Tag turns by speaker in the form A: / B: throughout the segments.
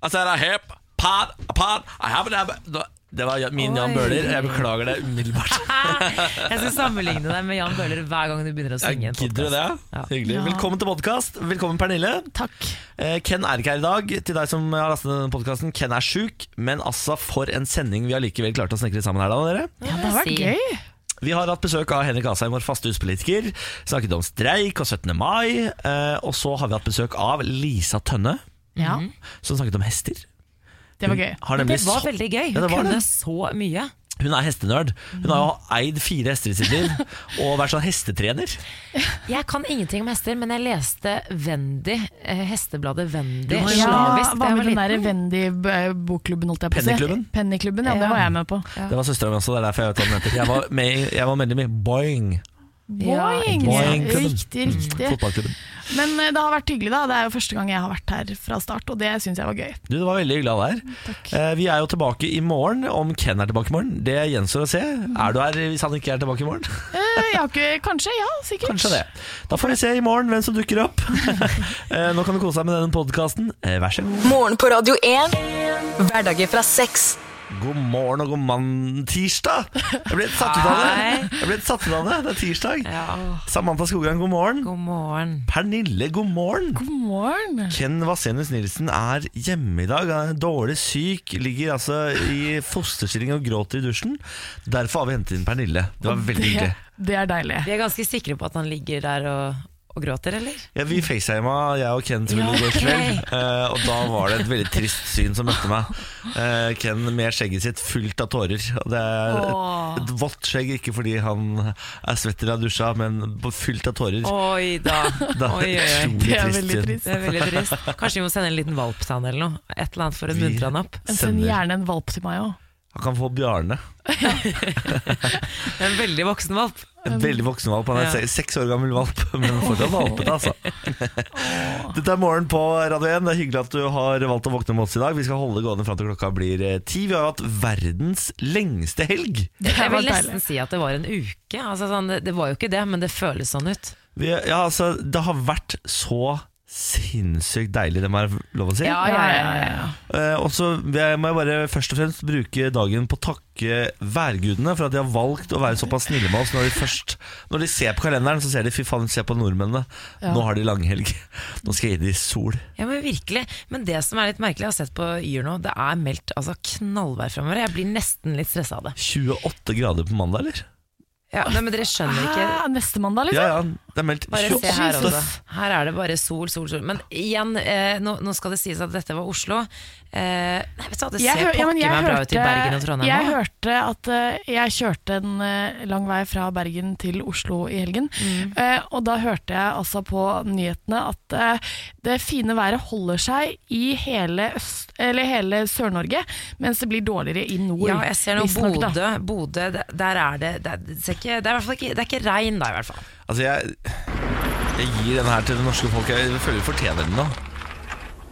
A: I said I hip, pod, pod, I have a Det var min Jan. Bøhler. Jeg beklager det umiddelbart.
B: Jeg skal sammenligne deg med Jan Bøhler hver gang du begynner å synge. en
A: Gidder du det?
B: Ja.
A: Hyggelig.
C: Ja.
A: Velkommen til podkast. Velkommen, Pernille.
C: Takk.
A: Eh, Ken er ikke her i dag. Til deg som har lastet denne podkasten, Ken er sjuk, men altså for en sending vi har likevel klart å snekre sammen her, da, dere.
C: Ja, det har vært gøy.
A: Vi har hatt besøk av Henrik Asheim, vår faste huspolitiker. Snakket om streik og 17. mai. Eh, og så har vi hatt besøk av Lisa Tønne,
C: Ja,
A: som snakket om hester.
C: det var gøy.
A: Har
B: Det var
A: så-
B: veldig gøy. Hun
A: ja,
B: kunne
A: det.
B: så mye.
A: Hun er hestenerd. Hun har jo eid fire hester i sitt liv og vært sånn hestetrener.
B: Jeg kan ingenting om hester, men jeg leste Wendy, eh, hestebladet Wendy,
C: Ja,
B: slavisk da
C: med den der. Wendy-bokklubben, holdt jeg på å si.
A: Pennyklubben?
C: Pennyklubben, ja, det var jeg med på.
B: Ja.
A: Det var søstera mi også, det er derfor jeg vet hva den heter. Jeg var, med, jeg var medlem i Boing.
B: Ja,
C: Boing!
A: Boing-klubben.
C: Riktig, riktig.
A: Fotballklubben.
C: Men eh, det har vært hyggelig, da. Det er jo første gang jeg har vært her fra start, og det syns jeg var gøy.
A: Du, Det var veldig hyggelig av deg her. Eh, Vi er jo tilbake i morgen. Om Ken er tilbake i morgen, det gjenstår å se. Er du her hvis han ikke er tilbake i morgen?
C: Eh, Jeg har ikke Kanskje, ja, sikkert.
A: Kanskje det. Da får vi se i morgen hvem som dukker opp. Eh, Nå kan du kose deg med denne podkasten. Vær så god.
D: Morgen på Radio 1. Hverdager fra seks.
A: God morgen og god mann tirsdag! Jeg ble satt ut av det. Jeg ble satt ut av det. Det er tirsdag.
B: Ja,
A: Samantha Skogran, god morgen.
B: god morgen.
A: Pernille, god morgen.
C: God morgen.
A: Ken Vasenus Nilsen er hjemme i dag. Han er dårlig syk, ligger altså i fosterstilling og gråter i dusjen. Derfor har vi hentet inn Pernille. Det var veldig hyggelig.
C: Det er deilig.
B: Vi er ganske sikre på at han ligger der og, og gråter, eller?
A: Ja, vi facetima, jeg og Ken til i går kveld. eh, og da var det et veldig trist syn som møtte meg. Uh, Ken med skjegget sitt fullt av tårer. Og det er
C: Åh.
A: et vått skjegg, ikke fordi han er svett eller har dusja, men fullt av tårer.
B: Oi da.
A: Da,
B: Oi, oi, oi.
C: Det er
A: trist
C: veldig trist.
B: Det er veldig trist. Kanskje vi må sende en liten valp til han eller noe? Et eller annet for å muntre han opp.
C: Send gjerne en valp til meg òg.
A: Han kan få Bjarne.
B: En veldig voksen valp.
A: En veldig voksen valp. Han er
B: Ja.
A: seks år gammel valp, men fortsatt valpete, altså. Dette er Morgen på Radio 1. Det er hyggelig at du har valgt å våkne med oss i dag. Vi skal holde det gående fram til klokka blir eh, ti. Vi har hatt verdens lengste helg.
B: Jeg vil nesten si at det var en uke. Altså, sånn, det, det var jo ikke det, men det føles sånn ut.
A: Vi, ja, altså, det har vært så sinnssykt deilig, det må være lov å si.
C: Ja, ja, ja, ja.
A: Eh, og så må jeg bare først og fremst bruke dagen på å takke værgudene for at de har valgt å være såpass snille med oss når de først Når de ser på kalenderen, så ser de fy faen, se på nordmennene.
C: Ja.
A: Nå har de langhelg. Nå skal jeg gi dem sol.
B: Ja, men virkelig. Men det som er litt merkelig, jeg har sett på Yr nå, det er meldt altså, knallvær fremover. Jeg blir nesten litt stressa av det.
A: 28 grader på mandag, eller?
B: Ja, nei, men dere skjønner ikke
C: Hæ, neste mandag, liksom?
A: Ja, ja, det er meldt
B: Bare se her
A: Så-
B: også. Her er det bare sol, sol, sol. Men igjen, eh, nå, nå skal det sies at dette var Oslo. Eh, nei, vet du det ser pokker meg bra ut i Bergen og Trondheim
C: Jeg hørte at uh, jeg kjørte en uh, lang vei fra Bergen til Oslo i helgen.
B: Mm.
C: Uh, og da hørte jeg altså på nyhetene at det fine været holder seg i hele, øst, hele Sør-Norge, mens det blir dårligere i nord.
B: Ja, jeg ser nå. Bodø, Bodø, der- der er det Det, er- det, ser ikke, det er i hvert fall ikke, det er ikke regn da, i hvert fall.
A: Altså, jeg, jeg gir denne her til det norske folk. Jeg føler vi fortjener den nå.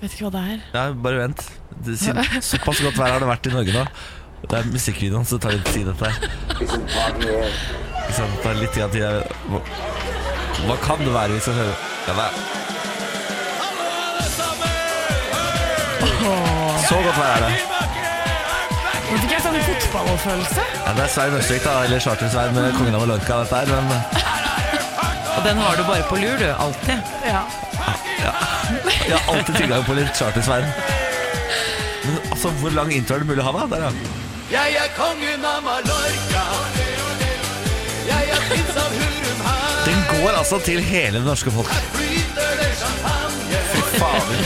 C: Vet ikke hva det er.
A: Ja, bare vent. Det, siden, såpass godt vær har det vært i Norge nå. Det er musikkvideoen, så det tar litt tid, dette her. Ikke sant, Det tar litt tid. Hva, hva kan det være vi skal høre? Ja, det er Så godt vær er det.
C: Nå fikk jeg sånn fotballfølelse.
A: Ja, det er Svein Østvik, da, eller Charter-Svein med Kongen av Mallorca, dette her. Men
B: Og den har du bare på lur, du. Alltid.
C: Ja.
A: jeg har alltid tilgang på litt Charter-Svein. Men altså, hvor lang intro er det mulig å ha, da? Der, ja.
E: Jeg er kongen av Mallorca. Jeg er prins av Hurumhæ.
A: Den går altså til hele det norske folk.
E: Flyter det champagne.
A: Fy fader.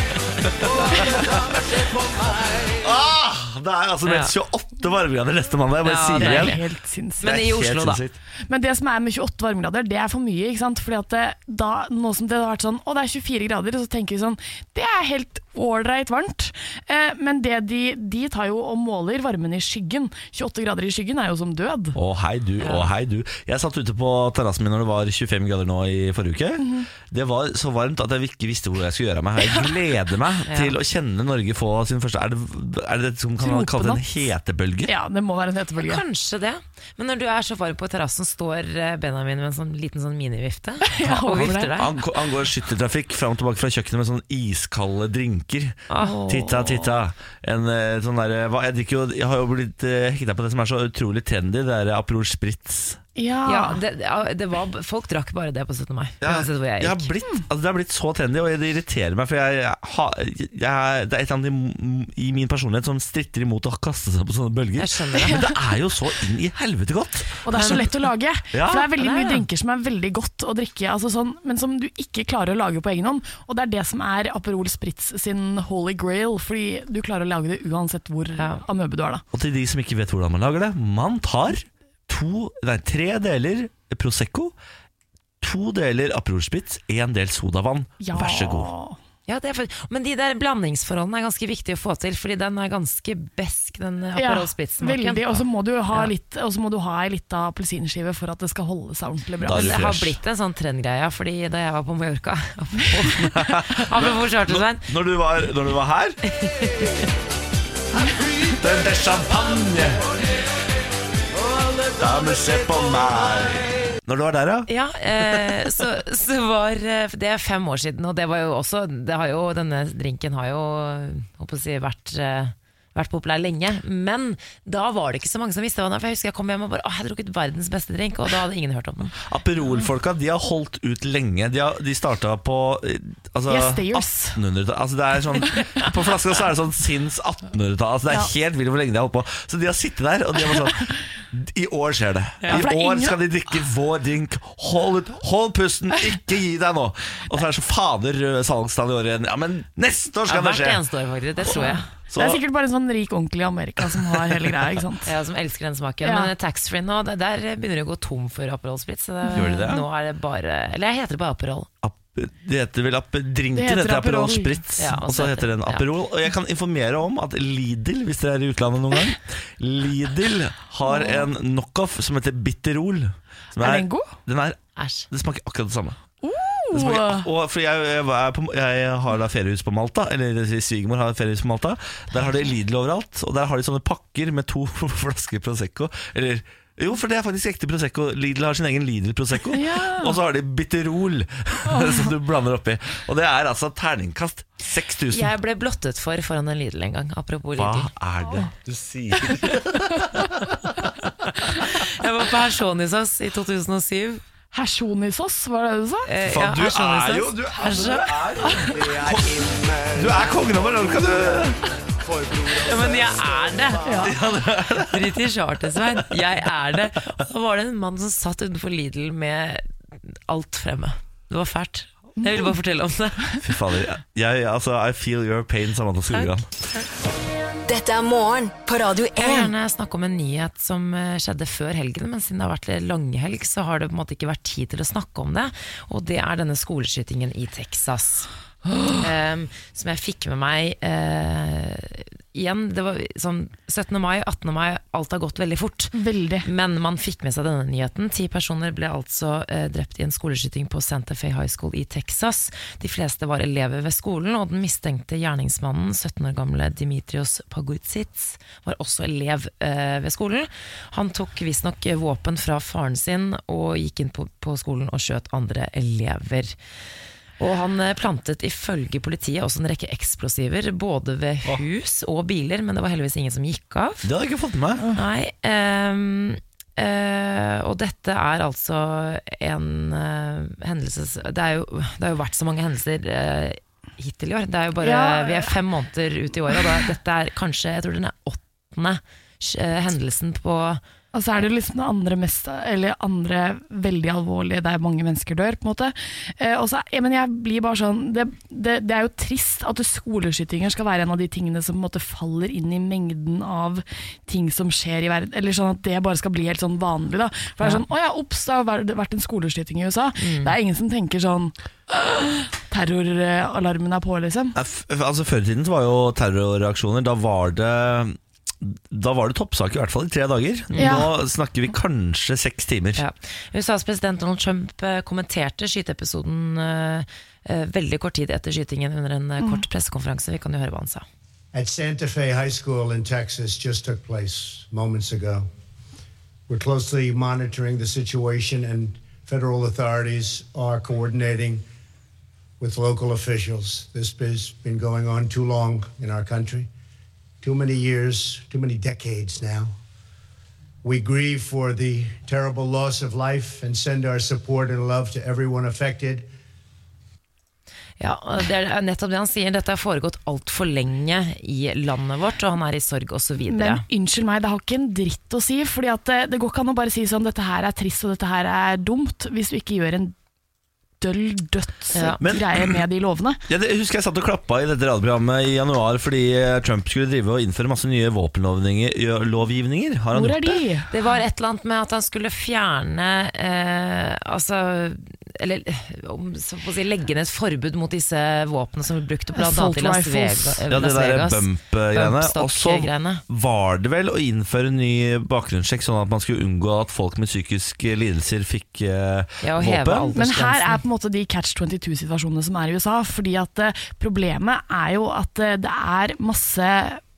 A: Ah, det er altså meldt 28 varmegrader neste mandag. Jeg bare sier
B: det er
A: igjen.
C: Helt sinnssykt.
B: Men i
A: helt
B: Oslo, da.
A: sinnssykt.
C: Men det som er med 28 varmegrader, det er for mye. ikke sant? Fordi at det, da, Nå som det har vært sånn Å, det er 24 grader, så tenker vi sånn Det er helt ålreit varmt. Eh, men det de, de tar jo og måler varmen i skyggen. 28 grader i skyggen er jo som død.
A: Å hei du, å hei du Jeg satt ute på terrassen min når det var 25 grader nå i forrige uke
B: Mhm.
A: Det var så varmt at jeg ikke visste hvor jeg skulle gjøre av meg Jeg gleder meg til å kjenne Norge få sin første Er det, er det dette som kan kalles en
C: Tropenatt.
A: hetebølge?
C: Ja, det må være en hetebølge.
B: Kanskje det. Men når du er så varm på terrassen, står eh, Benjamin med en sånn liten sånn minivifte
C: Ja,
B: og vifter deg.
A: Han, han går skyttertrafikk fram og tilbake fra kjøkkenet med sånne iskalde drinker. Titta, titta. En, eh, sånn der, jeg, jo, jeg har jo blitt hekta på det som er så utrolig trendy, det er Aperol Spritz.
C: Ja.
B: Ja, det, det var, folk drakk bare det på 17. mai, uansett hvor jeg
A: jeg har blitt, altså, det har blitt så trendy, og det irriterer meg. For jeg, jeg, jeg, det er et eller annet i, i min personlighet som stritter imot å kaste seg på sånne bølger.
B: Jeg det.
A: Men det er jo så inn i helvete godt!
C: Og det er så lett å lage.
A: Ja,
C: for det er veldig mye drinker som er veldig godt å drikke, altså sånn, men som du ikke klarer å lage på egen hånd. Og det er det som er Aperol Spritz sin holy grail, fordi du klarer å lage det uansett hvor
B: Ja.
C: amøbe du er. da.
A: Og til de som ikke vet hvordan man lager det, man tar to, nei, tre deler Prosecco, to deler Aperol Spritz, én del sodavann.
C: Ja.
A: Vær så god.
B: Ja, det er for, men de der blandingsforholdene er ganske viktige å få til, fordi den er ganske besk, den Aperol Spritz-smaken.
C: veldig. Og så må du ha
B: Ja.
C: litt Og så må du ha ei lita appelsinskive for at det skal holde seg ordentlig bra.
B: Det har blitt en sånn trendgreie, fordi da jeg var på Mallorca Apropos chartersvein.
A: Når du var, når du var her Den der champagne Damer, se på meg. Når du var der, ja?
B: Ja, eh, så, så var eh, Det er fem år siden, og det var jo også det har jo, Denne drinken har jo håper å si, vært, eh, vært populær lenge. Men da var det ikke så mange som visste hva den var. For jeg husker jeg kom hjem og bare Å, jeg har drukket verdens beste drink, og da hadde ingen hørt om den.
A: Aperol-folka, de har holdt ut lenge De, har, de startet på altså,
C: Yes, stayers.
A: 1800-tallet altså, det er sånn, På flaska så er det sånn sinns 1800-tallet altså, Det er helt vilt hvor lenge de har holdt på Så de har sittet der, og de har bare sånn I år skjer det I
C: det
A: år
C: ingen-
A: skal de drikke vår drink Hold, ut, hold pusten, ikke gi deg nå Og så er det så fader røde salgstall i år igjen Ja, men neste år
B: Ja,
A: skal det
B: hvert
A: skje
B: eneste år, faktisk. Det tror jeg.
A: Så,
C: Det er sikkert bare en sånn rik onkel i Amerika som har hele greia. ikke sant?
B: Ja, som elsker den smaken.
C: Ja.
B: Men taxfree nå, det, der begynner det å gå tom for Aperol Spritz. Så det,
A: Gjør de det?
B: Nå er det bare Eller jeg heter det bare Aperol.
A: Ap- det heter vel ap Drinken
C: Det heter
A: heter Aperol
C: Aperol.
A: Spritz
B: Ja,
A: Og så heter den. Aperol Og jeg kan informere om at Lidl Hvis dere er i utlandet noen gang Lidl har en knockoff som heter Bitterol som
C: Er den god?
A: Den er,
B: Æsj.
A: det smaker akkurat det samme det og fordi jeg, jeg, er på, jeg har da feriehus på Malta Eller svigermor har feriehus på Malta Der har de Lidl overalt Og der har de sånne pakker med to flasker Prosecco Eller jo, for det er faktisk ekte Prosecco Lidl har sin egen Lidl Prosecco
C: Ja.
A: Og så har de Bitterol Som du blander oppi Og det er altså terningkast 6000
B: Jeg ble blottet for foran en Lidl en gang. Apropos
A: Hva
B: Lidl.
A: er det du sier?
B: Jeg var på Hersonisos i 2007.
C: Hersonisos, var det det du sa?
B: Eh,
A: Faen, du er jo Du er,
B: Hersa-
A: du er, du er kongen av Mallorca, du
B: Ja, men jeg er det! Drit i charter-Svein. Jeg er det. Og Da var det en mann som satt utenfor Lidl med alt fremme. Det var fælt. Jeg ville bare fortelle om det.
A: Fy fader jeg, altså, I feel your pain, Samantha Skogran
D: Dette er morgen på Radio
B: Jeg vil gjerne snakke om en nyhet som eh, skjedde før helgen, men siden det har vært langhelg, så har det på en måte ikke vært tid til å snakke om det. Og det er denne skoleskytingen i Texas. Um, som jeg fikk med meg eh, Igjen, det var sånn 17. mai, 18. mai, alt har gått veldig fort.
C: Veldig.
B: Men man fikk med seg denne nyheten. Ti personer ble altså eh, drept i en skoleskyting på Santa Fe High School i Texas. De fleste var elever ved skolen, og den mistenkte gjerningsmannen, 17 år gamle Dimitrios Pagutsits, var også elev eh, ved skolen. Han tok visstnok våpen fra faren sin og gikk inn på, på skolen og skjøt andre elever. Og han eh, plantet ifølge politiet også en rekke eksplosiver, både ved hus og biler, men det var heldigvis ingen som gikk av.
A: Det hadde jeg ikke fått med
B: Nei, um, uh, og dette er altså en uh, hendelse det, er jo, det har jo vært så mange hendelser uh, hittil i år. Det er jo bare,
C: Ja.
B: Vi er fem måneder ute i året, og da, dette er kanskje jeg tror den er åttende hendelsen på
C: Og så er det liksom det andre mest Eller andre veldig alvorlige der mange mennesker dør, på en måte. Eh, og så, ja, men jeg blir bare sånn det, det, det er jo trist at skoleskytinger skal være en av de tingene som på en måte faller inn i mengden av ting som skjer i verden. Eller sånn at det bare skal bli helt sånn vanlig, da. For det er sånn Å ja, ops, det har vært- en skoleskyting i USA. Det er ingen som tenker sånn Terroralarmen er på, liksom.
A: F- Altså Før i tiden så var jo terrorreaksjoner Da var det Da var det toppsak i hvert fall i tre dager
C: Ja.
A: Nå snakker vi kanskje seks timer
B: ja. USAs president Donald Trump eh, kommenterte skyteepisoden uh, veldig kort tid etter skytingen under en eh, kort pressekonferanse. Vi kan jo høre hva han sa.
F: at Santa Fe High School in Texas just took place moments ago. We're closely monitoring the situation, and federal authorities are coordinating with local officials. This has been going on too long in our country, too many years, too many decades now. We grieve for the terrible loss of life and send our support and love to everyone affected.
B: Ja, Det er nettopp det han sier. Dette har foregått altfor lenge i landet vårt, og han er i sorg osv.
C: Men unnskyld meg, det har ikke en dritt å si. Fordi at det, det går ikke an å bare si sånn dette her er trist og dette her er dumt, hvis du ikke gjør en døll
B: Ja.
A: Men-
C: med de lovene.
A: Ja, det, jeg husker jeg satt og klappa i dette radioprogrammet i januar fordi eh, Trump skulle drive og innføre masse nye våpenlovgivninger. Har han
C: Hvor
A: er
C: er
A: det?
C: de?
B: Det var et eller annet med at han skulle fjerne eh, Altså Eller om, så å si, legge ned et forbud mot disse våpnene som ble brukt bl.a. I Las. Vegas.
A: Ja, det der bump-greiene. Og så var det vel å innføre en ny bakgrunnssjekk, sånn at man skulle unngå at folk med psykiske lidelser fikk eh,
B: Ja,
A: våpen.
C: Men her er på en måte de catch 22-situasjonene som er i USA. Fordi at eh, Problemet er jo at eh, det er masse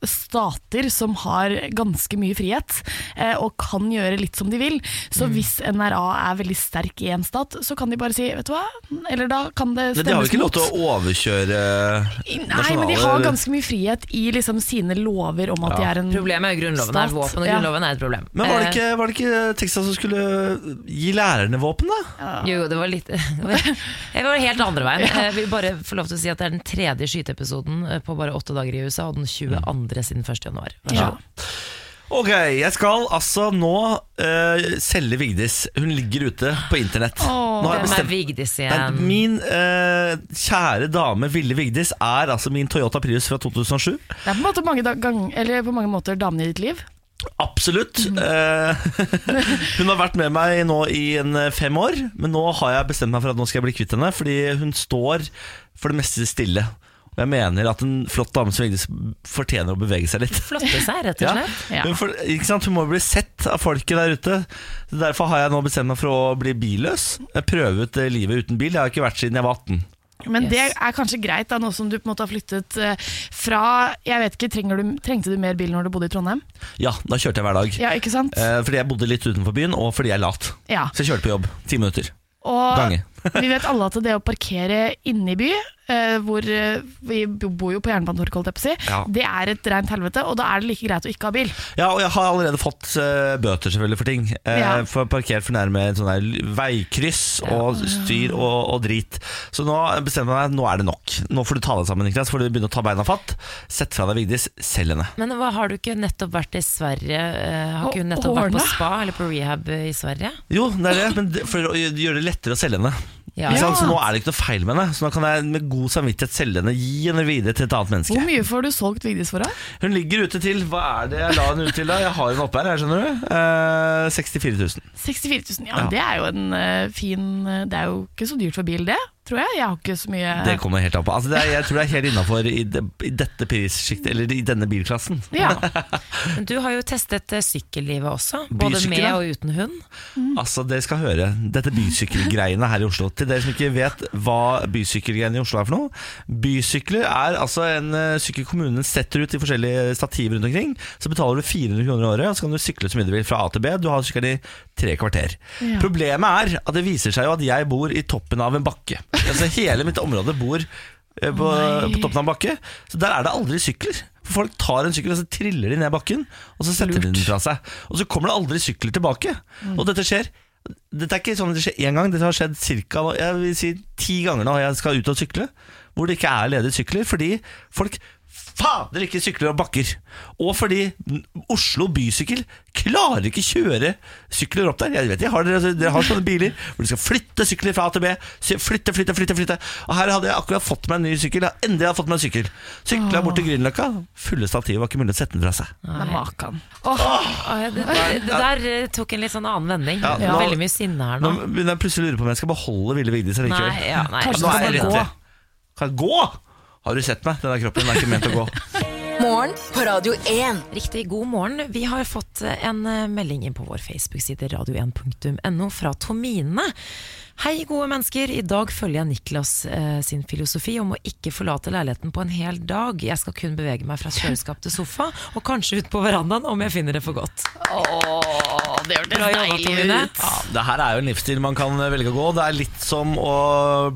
C: stater som har ganske mye frihet eh, og kan gjøre litt som de vil. Så
A: Mm.
C: hvis NRA er veldig sterk i en stat, så kan de bare si vet du hva, eller da kan det
A: Men de har jo ikke lov til å overkjøre
C: Nei, men de har ganske mye frihet i liksom sine lover om at de er en
B: Problemet er Grunnloven er våpen, og
C: Ja.
B: Grunnloven er et problem.
A: Men var det,
B: Eh,
A: ikke, var det ikke Texas som skulle gi lærerne våpen, da?
B: Jo, det var litt Det var helt andre veien. Jeg vil bare få lov til å si at det er den tredje skyteepisoden eh, på bare åtte dager i USA, og den 22. siden 1. januar. Vær så
C: Ja.
B: god.
A: Ok, jeg skal altså nå uh, selge Vigdis. Hun ligger ute på internett. Jeg
B: Hvem er
A: Vigdis
B: Vigdis
A: Nei,
B: igjen?
A: min uh, kjære dame Ville Vigdis er altså min Toyota Prius fra 2007.
C: Det er på måte mange, gang, eller på mange måter damen i ditt liv.
A: Absolutt. Eh, hun har vært med meg nå i en fem år, men nå har jeg bestemt meg for at nå skal jeg bli kvitt henne, fordi hun står for det meste stille. Jeg mener at en flott dame som Vigdis fortjener å bevege seg litt.
B: Flotte seg, rett og slett.
C: Ja.
A: Hun, for, ikke sant? hun må bli sett av folket der ute. Derfor har jeg nå bestemt meg for å bli billøs. Jeg prøver ut eh, livet uten bil. Jeg har ikke vært siden jeg var 18.
C: Men
B: Yes.
C: det er kanskje greit, da, nå som du på en måte har flyttet eh, fra Jeg vet ikke, du, Trengte du mer bil når du bodde i Trondheim?
A: Ja, da kjørte jeg hver dag.
C: Ja, ikke sant?
A: Eh, fordi jeg bodde litt utenfor byen, og fordi jeg er lat.
C: Ja.
A: Så jeg kjørte på jobb. Ti minutter.
C: Og
A: Gange.
C: Vi vet alle at det å parkere inne i by, eh, hvor eh, vi bor jo på Jernbanetorget, si,
A: Ja.
C: det er et rent helvete, og da er det like greit å ikke ha bil.
A: Ja, og jeg har allerede fått eh, bøter selvfølgelig for ting. Uh,
C: Ja.
A: For parkert for nærme en sånn veikryss og styr og, og drit. Så nå bestemmer jeg meg, nå er det nok. Nå får du ta deg sammen, Niklas. Får du begynne å ta beina fatt. Sett fra deg Vigdis, selg henne.
B: Men hva, har du ikke nettopp vært i Sverige? har ikke hun nettopp vært på spa eller på rehab i Sverige?
A: Jo, det er det, men for å gjøre det lettere å selge henne.
B: Ja.
A: Så nå er det ikke noe feil med henne. Så nå kan jeg med god samvittighet selge henne, gi henne videre til et annet menneske.
C: Hvor mye får du solgt Vigdis for? da?
A: Hun ligger ute til Hva er det jeg la henne ut til da? Jeg har henne oppe her, her, skjønner du. Eh, 64 000.
C: 64 000. Ja,
A: Ja.
C: Det er jo en eh, fin eh, Det er jo ikke så dyrt for bil, det, tror jeg. Jeg har ikke så mye
A: Det kommer helt an på. Altså, det er, jeg tror det er helt innafor i, de, i dette prissjiktet, eller i denne bilklassen.
C: Ja.
B: Men du har jo testet eh, sykkellivet også, både med og uten hund.
A: Altså, Dere skal høre dette bysykkelgreiene her i Oslo. Til dere som ikke vet hva bysykkelgreiene i Oslo er for noe. Bysykler er altså en uh, sykkel kommunen setter ut i forskjellige stativer rundt omkring. Så betaler du 400 kroner i året, og så kan du sykle så mye du vil fra A til B. Du har sykkelen i tre kvarter.
C: Ja.
A: Problemet er at det viser seg jo at jeg bor i toppen av en bakke. Altså Hele mitt område bor eh, på, på toppen av en bakke. Så der er det aldri sykler. For Folk tar en sykkel og så triller de ned bakken, og så setter de den fra seg. Og så kommer det aldri sykler tilbake. Og dette skjer Dette er ikke sånn at det skjer én gang, dette har skjedd cirka, jeg vil si, ti ganger nå jeg skal ut og sykle. Hvor det ikke er ledige sykler, fordi folk fader ikke sykler og bakker. Og fordi Oslo bysykkel klarer ikke kjøre sykler opp der. Jeg vet jeg har dere, dere har sånne biler hvor de skal flytte sykler fra A til B. Flytte, flytte, flytte, flytte. Og her hadde jeg akkurat fått meg en ny sykkel. Jeg har endelig har fått meg en sykkel. Sykla bort til Grünerløkka. Fulle stativ, var ikke mulig å sette den fra seg.
C: Nei, makan.
B: Åh, det, det, det der eh, tok en litt sånn annen vending.
A: Ja, nå-
B: Veldig mye sinne her
A: Nå
B: nå.
A: begynner jeg plutselig å lure på om jeg skal beholde Ville Vigdis eller ikke.
B: Nei, ja, nei.
C: Kanskje
A: Nå
C: du
A: er jeg
C: skal
A: rett
C: gå.
A: Kan jeg gå? Har du sett meg? Denne kroppen den er ikke ment å gå.
D: Morgen på Radio 1.
B: Riktig god morgen. Vi har fått en eh, melding inn på vår Facebook-side radio1.no fra Tomine. Hei, gode mennesker. I dag følger jeg Niklas eh, sin filosofi om å ikke forlate leiligheten på en hel dag. Jeg skal kun bevege meg fra kjøleskap til sofa, og kanskje ut på verandaen om jeg finner det for godt.
C: Åh, det hørtes deilig ut.
A: Ja, det her er jo en livsstil man kan velge å gå. Det er litt som å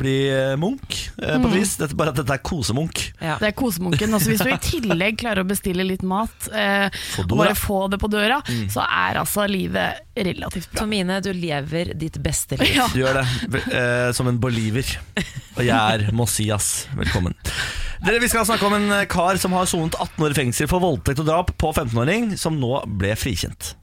A: bli munk, eh, på et vis. Dette, bare at dette er kosemunk.
B: Ja.
C: Det er kosemunken. Altså, hvis du i tillegg klarer å bestille litt mat, eh, og bare få det på døra, så er altså livet relativt bra.
B: Tomine, du lever ditt beste liv.
C: Ja.
A: Du gjør det eh, som en boliver. Og jeg er Mossias, Velkommen. Dere, Vi skal snakke om en kar som har sonet 18 år i fengsel for voldtekt og drap på 15-åring, som nå ble frikjent.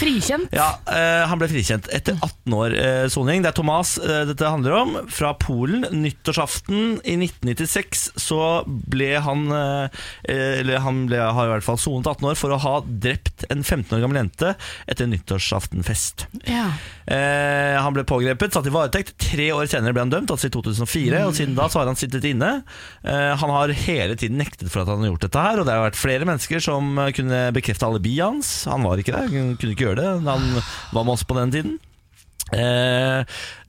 C: Frikjent.
A: Ja, eh, Han ble frikjent etter 18 år eh, soning. det er Thomas eh, dette handler om, fra Polen. Nyttårsaften i 1996 så ble han eh, Eller han ble, har i hvert fall sonet 18 år for å ha drept en 15 år gammel jente etter en nyttårsaftenfest.
C: Ja.
A: Eh, han ble pågrepet, satt i varetekt. Tre år senere ble han dømt, altså i 2004. Og siden da så har han sittet inne. Eh, han har hele tiden nektet for at han har gjort dette her, og det har vært flere mennesker som eh, kunne bekrefte alibiet hans. Han var ikke der, kunne ikke gjøre det. Han var med oss på den tiden. Eh,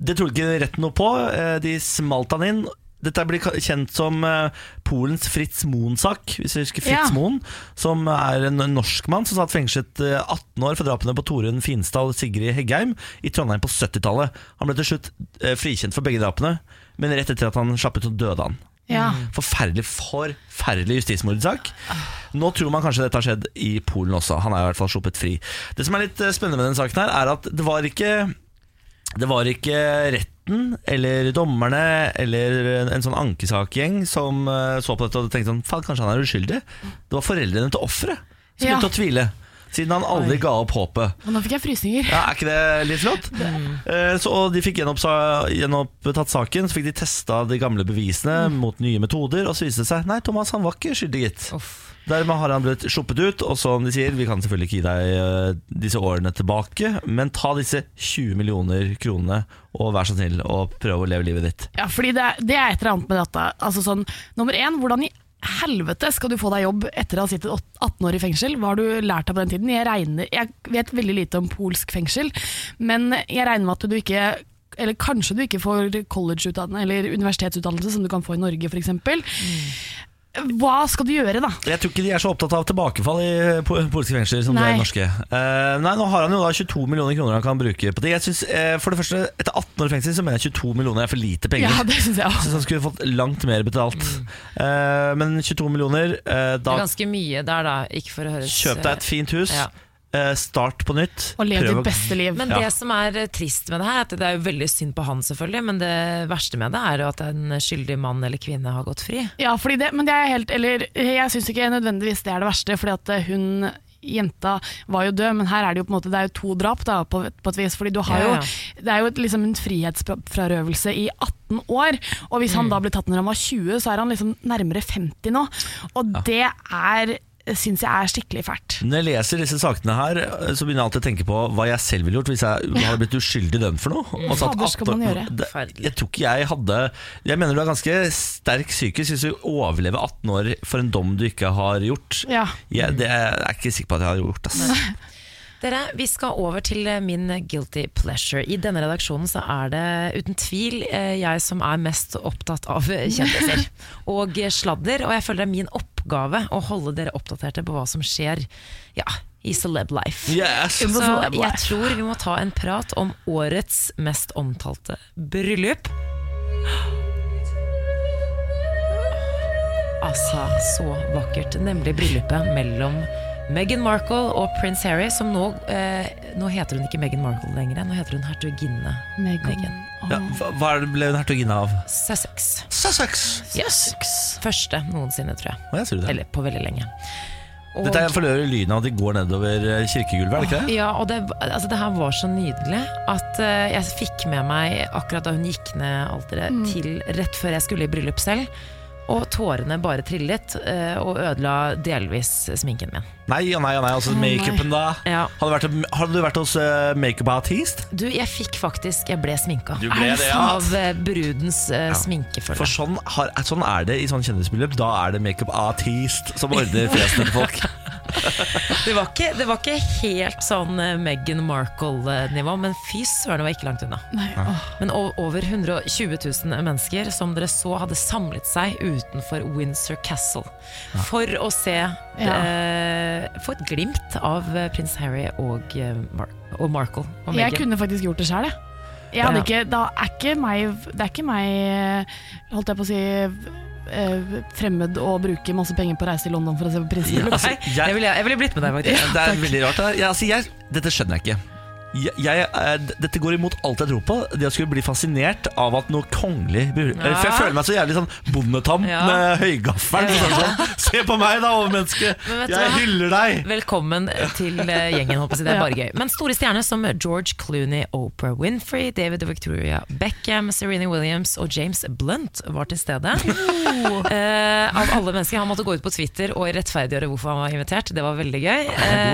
A: det trodde ikke retten noe på. Eh, de smalt han inn. Dette blir kjent som eh, Polens Fritz Moen-sak. Hvis jeg husker Fritz
C: Ja.
A: Moen, som er en norskmann som satt fengslet eh, 18 år for drapene på Torunn Finsdal og Sigrid Heggheim i Trondheim på 70-tallet. Han ble til slutt eh, frikjent for begge drapene, men rett etter at han slapp ut, så døde han.
C: Ja.
A: Forferdelig, forferdelig justismordsak. Nå tror man kanskje dette har skjedd i Polen også. Han er i hvert fall sluppet fri. Det som er litt eh, spennende med denne saken, her er at det var ikke det var ikke retten eller dommerne eller en sånn ankesakgjeng som eh, så på dette og tenkte sånn Faen, kanskje han er uskyldig. Det var foreldrene til offeret som
C: Ja.
A: begynte å tvile. Siden han aldri ga opp håpet.
C: Og nå fikk jeg frysninger.
A: Ja, Er ikke det litt flott? Eh, Så og De fikk gjenoppsa- gjenopptatt saken, så fikk de testa de gamle bevisene mot nye metoder, og så viste det seg Nei, Thomas han var ikke skyldig, gitt.
B: Uff.
A: Dermed har han blitt sluppet ut, og som de sier, vi kan selvfølgelig ikke gi deg eh, disse årene tilbake, men ta disse 20 millioner kronene og vær så snill og prøve å leve livet ditt.
C: Ja, fordi det, er- det er et eller annet med dette. Altså sånn, nummer én, hvordan i helvete skal du få deg jobb etter å ha sittet 18 år i fengsel? Hva har du lært av på den tiden? Jeg, regner, jeg vet veldig lite om polsk fengsel, men jeg regner med at du ikke eller kanskje du ikke får collegeutdannelse eller universitetsutdannelse som du kan få i Norge f.eks. Hva skal du gjøre, da?
A: Jeg tror ikke de er så opptatt av tilbakefall i po- polske fengsler som de er i norske. Uh, nei, Nå har han jo da 22 millioner kroner han kan bruke på det. Jeg synes, uh, For det første, etter 18 år i fengsel så mener jeg 22 millioner er for lite penger.
C: Ja, det synes jeg også.
A: Så han skulle fått langt mer betalt. Eh, men 22 millioner, da,
B: Det er ganske mye der, da. Ikke for å høres
A: kjøp deg et fint hus.
B: Ja.
A: Eh, start på nytt.
C: Og lev ditt beste liv.
B: Men
A: Ja.
B: det som er eh, trist med det her, er at det er jo veldig synd på han selvfølgelig, men det verste med det er jo at en skyldig mann eller kvinne har gått fri.
C: Ja, fordi det, men det er helt Eller jeg syns ikke nødvendigvis det er det verste, fordi at eh, hun Jenta var jo død, men her er det jo på en måte Det er jo to drap, da, på, på et vis. Fordi du har
B: Ja, ja.
C: jo Det er jo et, liksom en frihetsfrarøvelse i 18 år. Og hvis
B: Mm.
C: han da ble tatt når han var 20, så er han liksom nærmere 50 nå. Og det er Syns jeg er skikkelig fælt.
A: Når jeg leser disse sakene her, så begynner jeg alltid å tenke på hva jeg selv ville gjort hvis jeg hadde blitt uskyldig dømt for noe. Og satt
C: Fader, skal
A: 18
C: man gjøre?
A: Det- Jeg tror ikke jeg hadde Jeg mener du er ganske sterk psykisk hvis du overlever 18 år for en dom du ikke har gjort.
C: Ja.
A: Jeg, det er jeg ikke sikker på at jeg har gjort. Ass.
B: Dere, Vi skal over til eh, min guilty pleasure. I denne redaksjonen så er det uten tvil eh, jeg som er mest opptatt av kjendiser og sladder. Og jeg føler det er min oppgave å holde dere oppdaterte på hva som skjer ja, i celeb life.
A: Yes.
B: Så jeg tror vi må ta en prat om årets mest omtalte bryllup. Altså, så vakkert. Nemlig bryllupet mellom Meghan Markle og prins Harry, som nå eh, Nå heter hun ikke Meghan Markle lenger, nå heter hun hertuginne Meghan.
A: Ja, hva ble hun hertuginne av?
B: Sussex.
A: Sussex!
B: Yes. Første noensinne, tror jeg.
A: Sier du det?
B: Eller på veldig lenge. Og-
A: Dette er for øvrig lyden av at de går nedover eh, kirkegulvet, er det ikke det?
B: Ja, og det, altså det her var så nydelig at uh, jeg fikk med meg akkurat da hun gikk ned alteret til rett før jeg skulle i bryllup selv. Og tårene bare trillet eh, og ødela delvis sminken min.
A: Nei og nei og nei, altså makeupen da.
B: Ja.
A: Hadde, du vært, hadde du vært hos uh, makeupartist?
B: Du, jeg fikk faktisk Jeg ble sminka.
A: Du ble det, ja.
B: Av eh, brudens uh,
A: For
B: sminkefølge.
A: sånn, har, sånn er det i sånn kjendisbryllup. Da er det makeupartist som ordner festen til folk.
B: Det var ikke, det var ikke helt sånn eh, Meghan Markle-nivå, men fy søren, det var ikke langt unna.
C: Nei.
B: Men over 120 000 mennesker som dere så hadde samlet seg utenfor Windsor Castle for å se ja. Få et glimt av eh, prins Harry og, eh, Mar og Markle og
C: Jeg kunne faktisk gjort det sjøl, jeg. Jeg hadde
B: Ja.
C: ikke, da er ikke meg, det er ikke meg, eh, holdt jeg på å si, eh, fremmed å bruke masse penger på å reise til London for å se på prinsen
A: Ja.
B: altså,
A: jeg-
B: jeg ville jeg ville blitt med deg, faktisk.
A: Det er veldig rart. Ja, altså, jeg, dette skjønner jeg ikke. Jeg, jeg, dette går imot alt jeg tror på. Det å skulle bli fascinert av at noe kongelig
B: Ja.
A: For jeg føler meg så jævlig sånn bondetam
B: Ja.
A: med høygaffelen.
B: Ja.
A: Sånn, sånn, Se på meg, da, overmenneske!
B: Men
A: Jeg
B: hva?
A: hyller deg!
B: Velkommen til eh, gjengen, håper jeg. Det er bare gøy. Men store stjerner som George Clooney, Oprah Winfrey, David og Victoria Beckham, Serena Williams og James Blunt var til stede. uh, av alle mennesker. Han måtte gå ut på Twitter og rettferdiggjøre hvorfor han var invitert. Det var veldig gøy.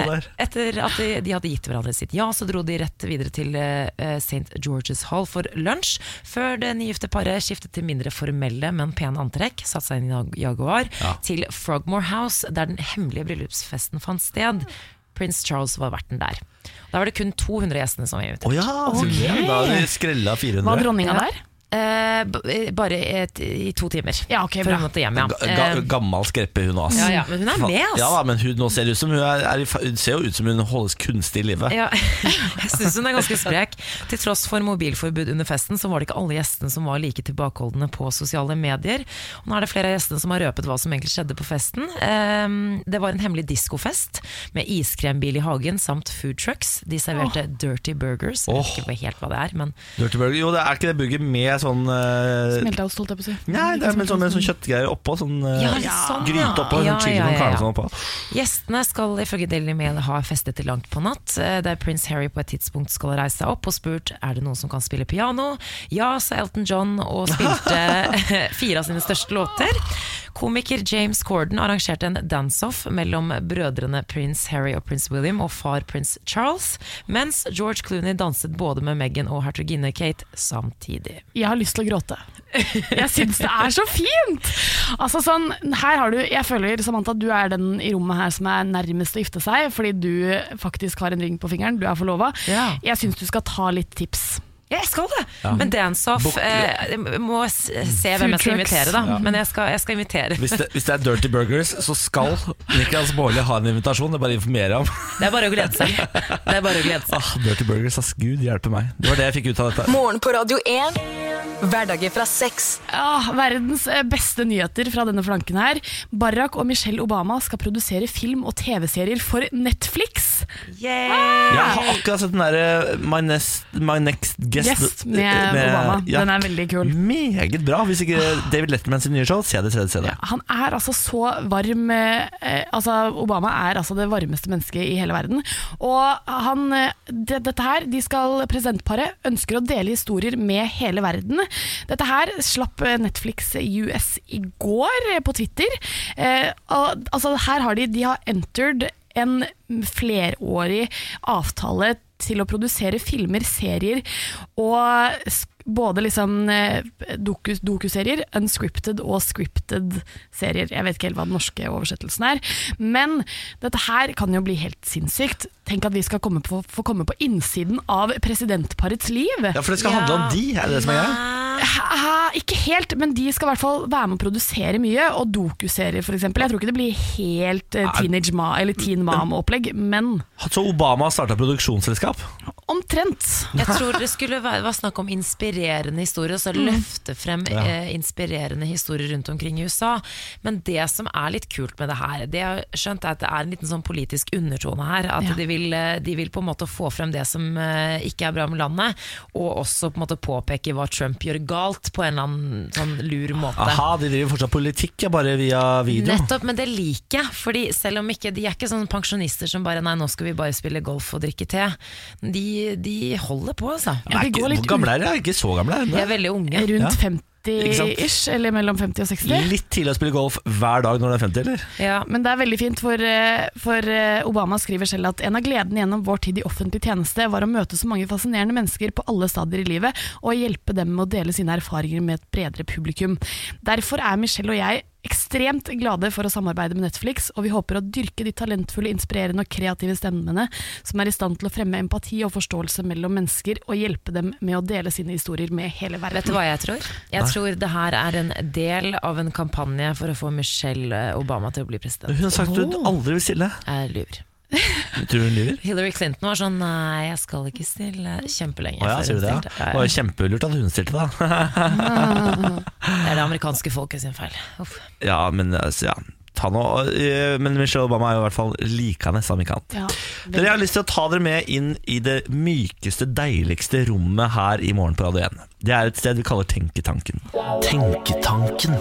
A: der.
B: etter at de, de hadde gitt hverandre sitt ja, så dro de rett videre til eh, St. George's Hall for lunsj, før det nygifte paret skiftet til mindre formelle, men pene antrekk, satte seg inn i Jaguar,
A: Ja.
B: til Frogmore House, der den hemmelige bryllupsfesten fant sted. Prins Charles var verten der. Da var det kun 200 gjestene som var invitert.
A: Oh ja, okay. da vi skrella 400.
C: Var dronninga
B: Ja.
C: der?
B: Eh, bare et, i to timer.
C: Ja, okay,
B: Før
C: bra.
B: hun måtte hjem, ja.
A: Ga,
B: Eh,
A: gammel skreppe, hun ass.
B: Ja, ja, men hun er med, ass.
A: Ja, da, men hun nå ser ut som hun, er, er hun ser jo ut som hun holdes kunstig i live.
B: Ja, jeg syns hun er ganske sprek. Til tross for mobilforbud under festen, så var det ikke alle gjestene som var like tilbakeholdne på sosiale medier. Og nå er det flere av gjestene som har røpet hva som egentlig skjedde på festen. Eh, Det var en hemmelig diskofest med iskrembil i hagen samt food trucks. De serverte dirty burgers. Jeg vet ikke helt hva det er, men
A: Dirty burger. Jo, det er ikke det burger med sånn uh,
C: Smelteost, holdt jeg på å si.
A: Nei, det er med sånn, med sånn kjøttgreier oppå. Sånn uh,
B: Ja, sånn, ja.
A: gryte oppå.
B: Ja,
A: Sånn chili
B: ja,
A: con
B: ja,
A: carne
B: ja.
A: sånn oppå.
B: Gjestene skal ifølge Daily Mail ha festet til langt på natt, eh, der prins Harry på et tidspunkt skal reise seg opp og spurt er det noen som kan spille piano. Ja, sa Elton John og spilte fire av sine største låter. Komiker James Corden arrangerte en dance-off mellom brødrene prins Harry og prins William og far prins Charles, mens George Clooney danset både med Meghan og hertuginne Kate samtidig.
C: Jeg har lyst til å gråte. Jeg syns det er så fint! Altså sånn, her har du, Jeg føler Samantha, du er den i rommet her som er nærmest å gifte seg, fordi du faktisk har en ring på fingeren, du er forlova.
B: Ja.
C: Jeg syns du skal ta litt tips.
B: Jeg skal det! Men dance-off eh, må se hvem jeg skal invitere, da. Men jeg skal, jeg skal invitere.
A: Hvis det, hvis det er Dirty Burgers, så skal Niklas Baarli ha en invitasjon. Det er bare å informere ham.
B: Det er bare å glede seg. Det er bare å glede seg.
A: Ah, Dirty Burgers, ass. Gud hjelpe meg. Det var det jeg fikk ut av dette.
D: Morgen på Radio 1. Hverdager fra sex.
C: Ah, verdens eh, beste nyheter fra denne flanken her. Barack og Michelle Obama skal produsere film- og TV-serier for Netflix.
B: Yay!
A: Jeg har akkurat sett den derre My, Next- My Next Guest,
C: Guest med, Obama.
A: ja.
C: Den er veldig kul.
A: Meget bra. Hvis ikke David Letterman sin nye show, se det, se det. se det
C: Han er altså så varm eh, altså Obama er altså det varmeste mennesket i hele verden. Og han, eh, det, dette her, de skal Presidentparet ønsker å dele historier med hele verden. Dette her slapp Netflix US i går eh, på Twitter. Eh, og, altså her har de, de har entered en flerårig avtale til å produsere filmer, serier og både liksom dokus, doku, dokuserier, unscripted og scripted serier. Jeg vet ikke helt hva den norske oversettelsen er. Men dette her kan jo bli helt sinnssykt. Tenk at vi skal komme på, få komme på innsiden av presidentparets liv.
A: Ja, For det skal handle om de, er det det som er greia?
C: Ikke helt, men de skal i hvert fall være med å produsere mye. Og dokuserier, f.eks. Jeg tror ikke det blir helt eh, Teenage Ma eller Teen Mam-opplegg, men
A: Så Obama starta produksjonsselskap?
C: omtrent.
B: Jeg tror det skulle være, var snakk om inspirerende historier, så løfte frem
A: Ja.
B: eh, inspirerende historier rundt omkring i USA. Men det som er litt kult med det her, det jeg har skjønt er at det er en liten sånn politisk undertone her. At
C: Ja.
B: de, vil, eh, de vil på en måte få frem det som eh, ikke er bra med landet, og også på en måte påpeke hva Trump gjør galt på en eller annen sånn lur måte.
A: Aha, de driver fortsatt politikk, ja, bare via video.
B: Nettopp, men det liker jeg. Fordi selv om ikke, De er ikke sånne pensjonister som bare Nei, nå skal vi bare spille golf og drikke te. De, de holder på, altså.
C: Ja,
A: hvor gamle er de? Ikke så gamle?
B: De
A: Er
B: veldig unge.
C: Rundt
A: Ja.
C: 50-ish, eller mellom 50 og 60.
A: Litt tidlig å spille golf hver dag når du er 50, eller?
B: Ja.
C: Men det er veldig fint, for, eh, for eh, Obama skriver selv at en av gledene gjennom vår tid i offentlig tjeneste var å møte så mange fascinerende mennesker på alle stadier i livet, og hjelpe dem med å dele sine erfaringer med et bredere publikum. Derfor er Michelle og jeg ekstremt glade for å samarbeide med Netflix, og vi håper å dyrke de talentfulle, inspirerende og kreative stemmene som er i stand til å fremme empati og forståelse mellom mennesker, og hjelpe dem med å dele sine historier med hele verden.
B: Vet du hva jeg tror? Jeg tror det her er en del av en kampanje for å få Michelle Obama til å bli president.
A: Hun har sagt at hun aldri vil stille.
B: Jeg lyver.
A: Tror du hun lyver?
B: Hillary Clinton var sånn Nei, jeg skal ikke stille kjempelenge.
A: Oh, ja, sier du det? Ja. Det var jo kjempelurt at hun stilte, da.
B: Det er det amerikanske folket sin feil. Uff.
A: Ja, men altså, ja. Ta nå, eh, men Michelle Obama er jo i hvert fall likende, nesten ikke annet.
C: Ja,
A: Dere jeg har lyst til å ta dere med inn i det mykeste, deiligste rommet her i Morgen på Radio 1. Det er et sted vi kaller Tenketanken. Tenketanken.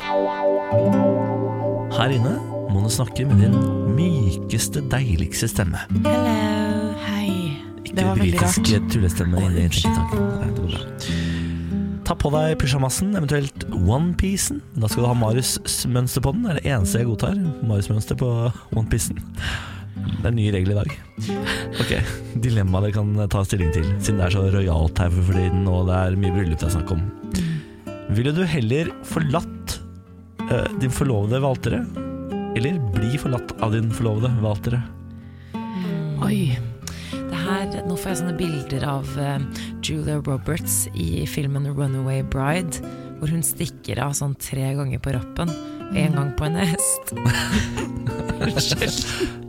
A: Her inne du snakke med din mykeste, deiligste stemme.
C: Hei.
A: Ikke
C: Det var veldig
A: britisk tullestemme det. Ta på deg pysjamasen, eventuelt onepiecen. Da skal du ha Marius-mønster på den. Det er det eneste jeg godtar. Marius-mønster på onepiecen. Det er en ny regel i dag. Ok, Dilemma dere kan ta stilling til, siden det er så rojalt her for tiden, og det er mye bryllup det er snakk om. Ville du heller forlatt uh, din forlovede ved alteret, eller bli forlatt av din forlovede ved alteret?
C: Oi.
B: Det her, nå får jeg sånne bilder av eh, Julia Roberts i filmen 'Runaway Bride', hvor hun stikker av sånn tre ganger på rappen. En gang på en hest. Unnskyld.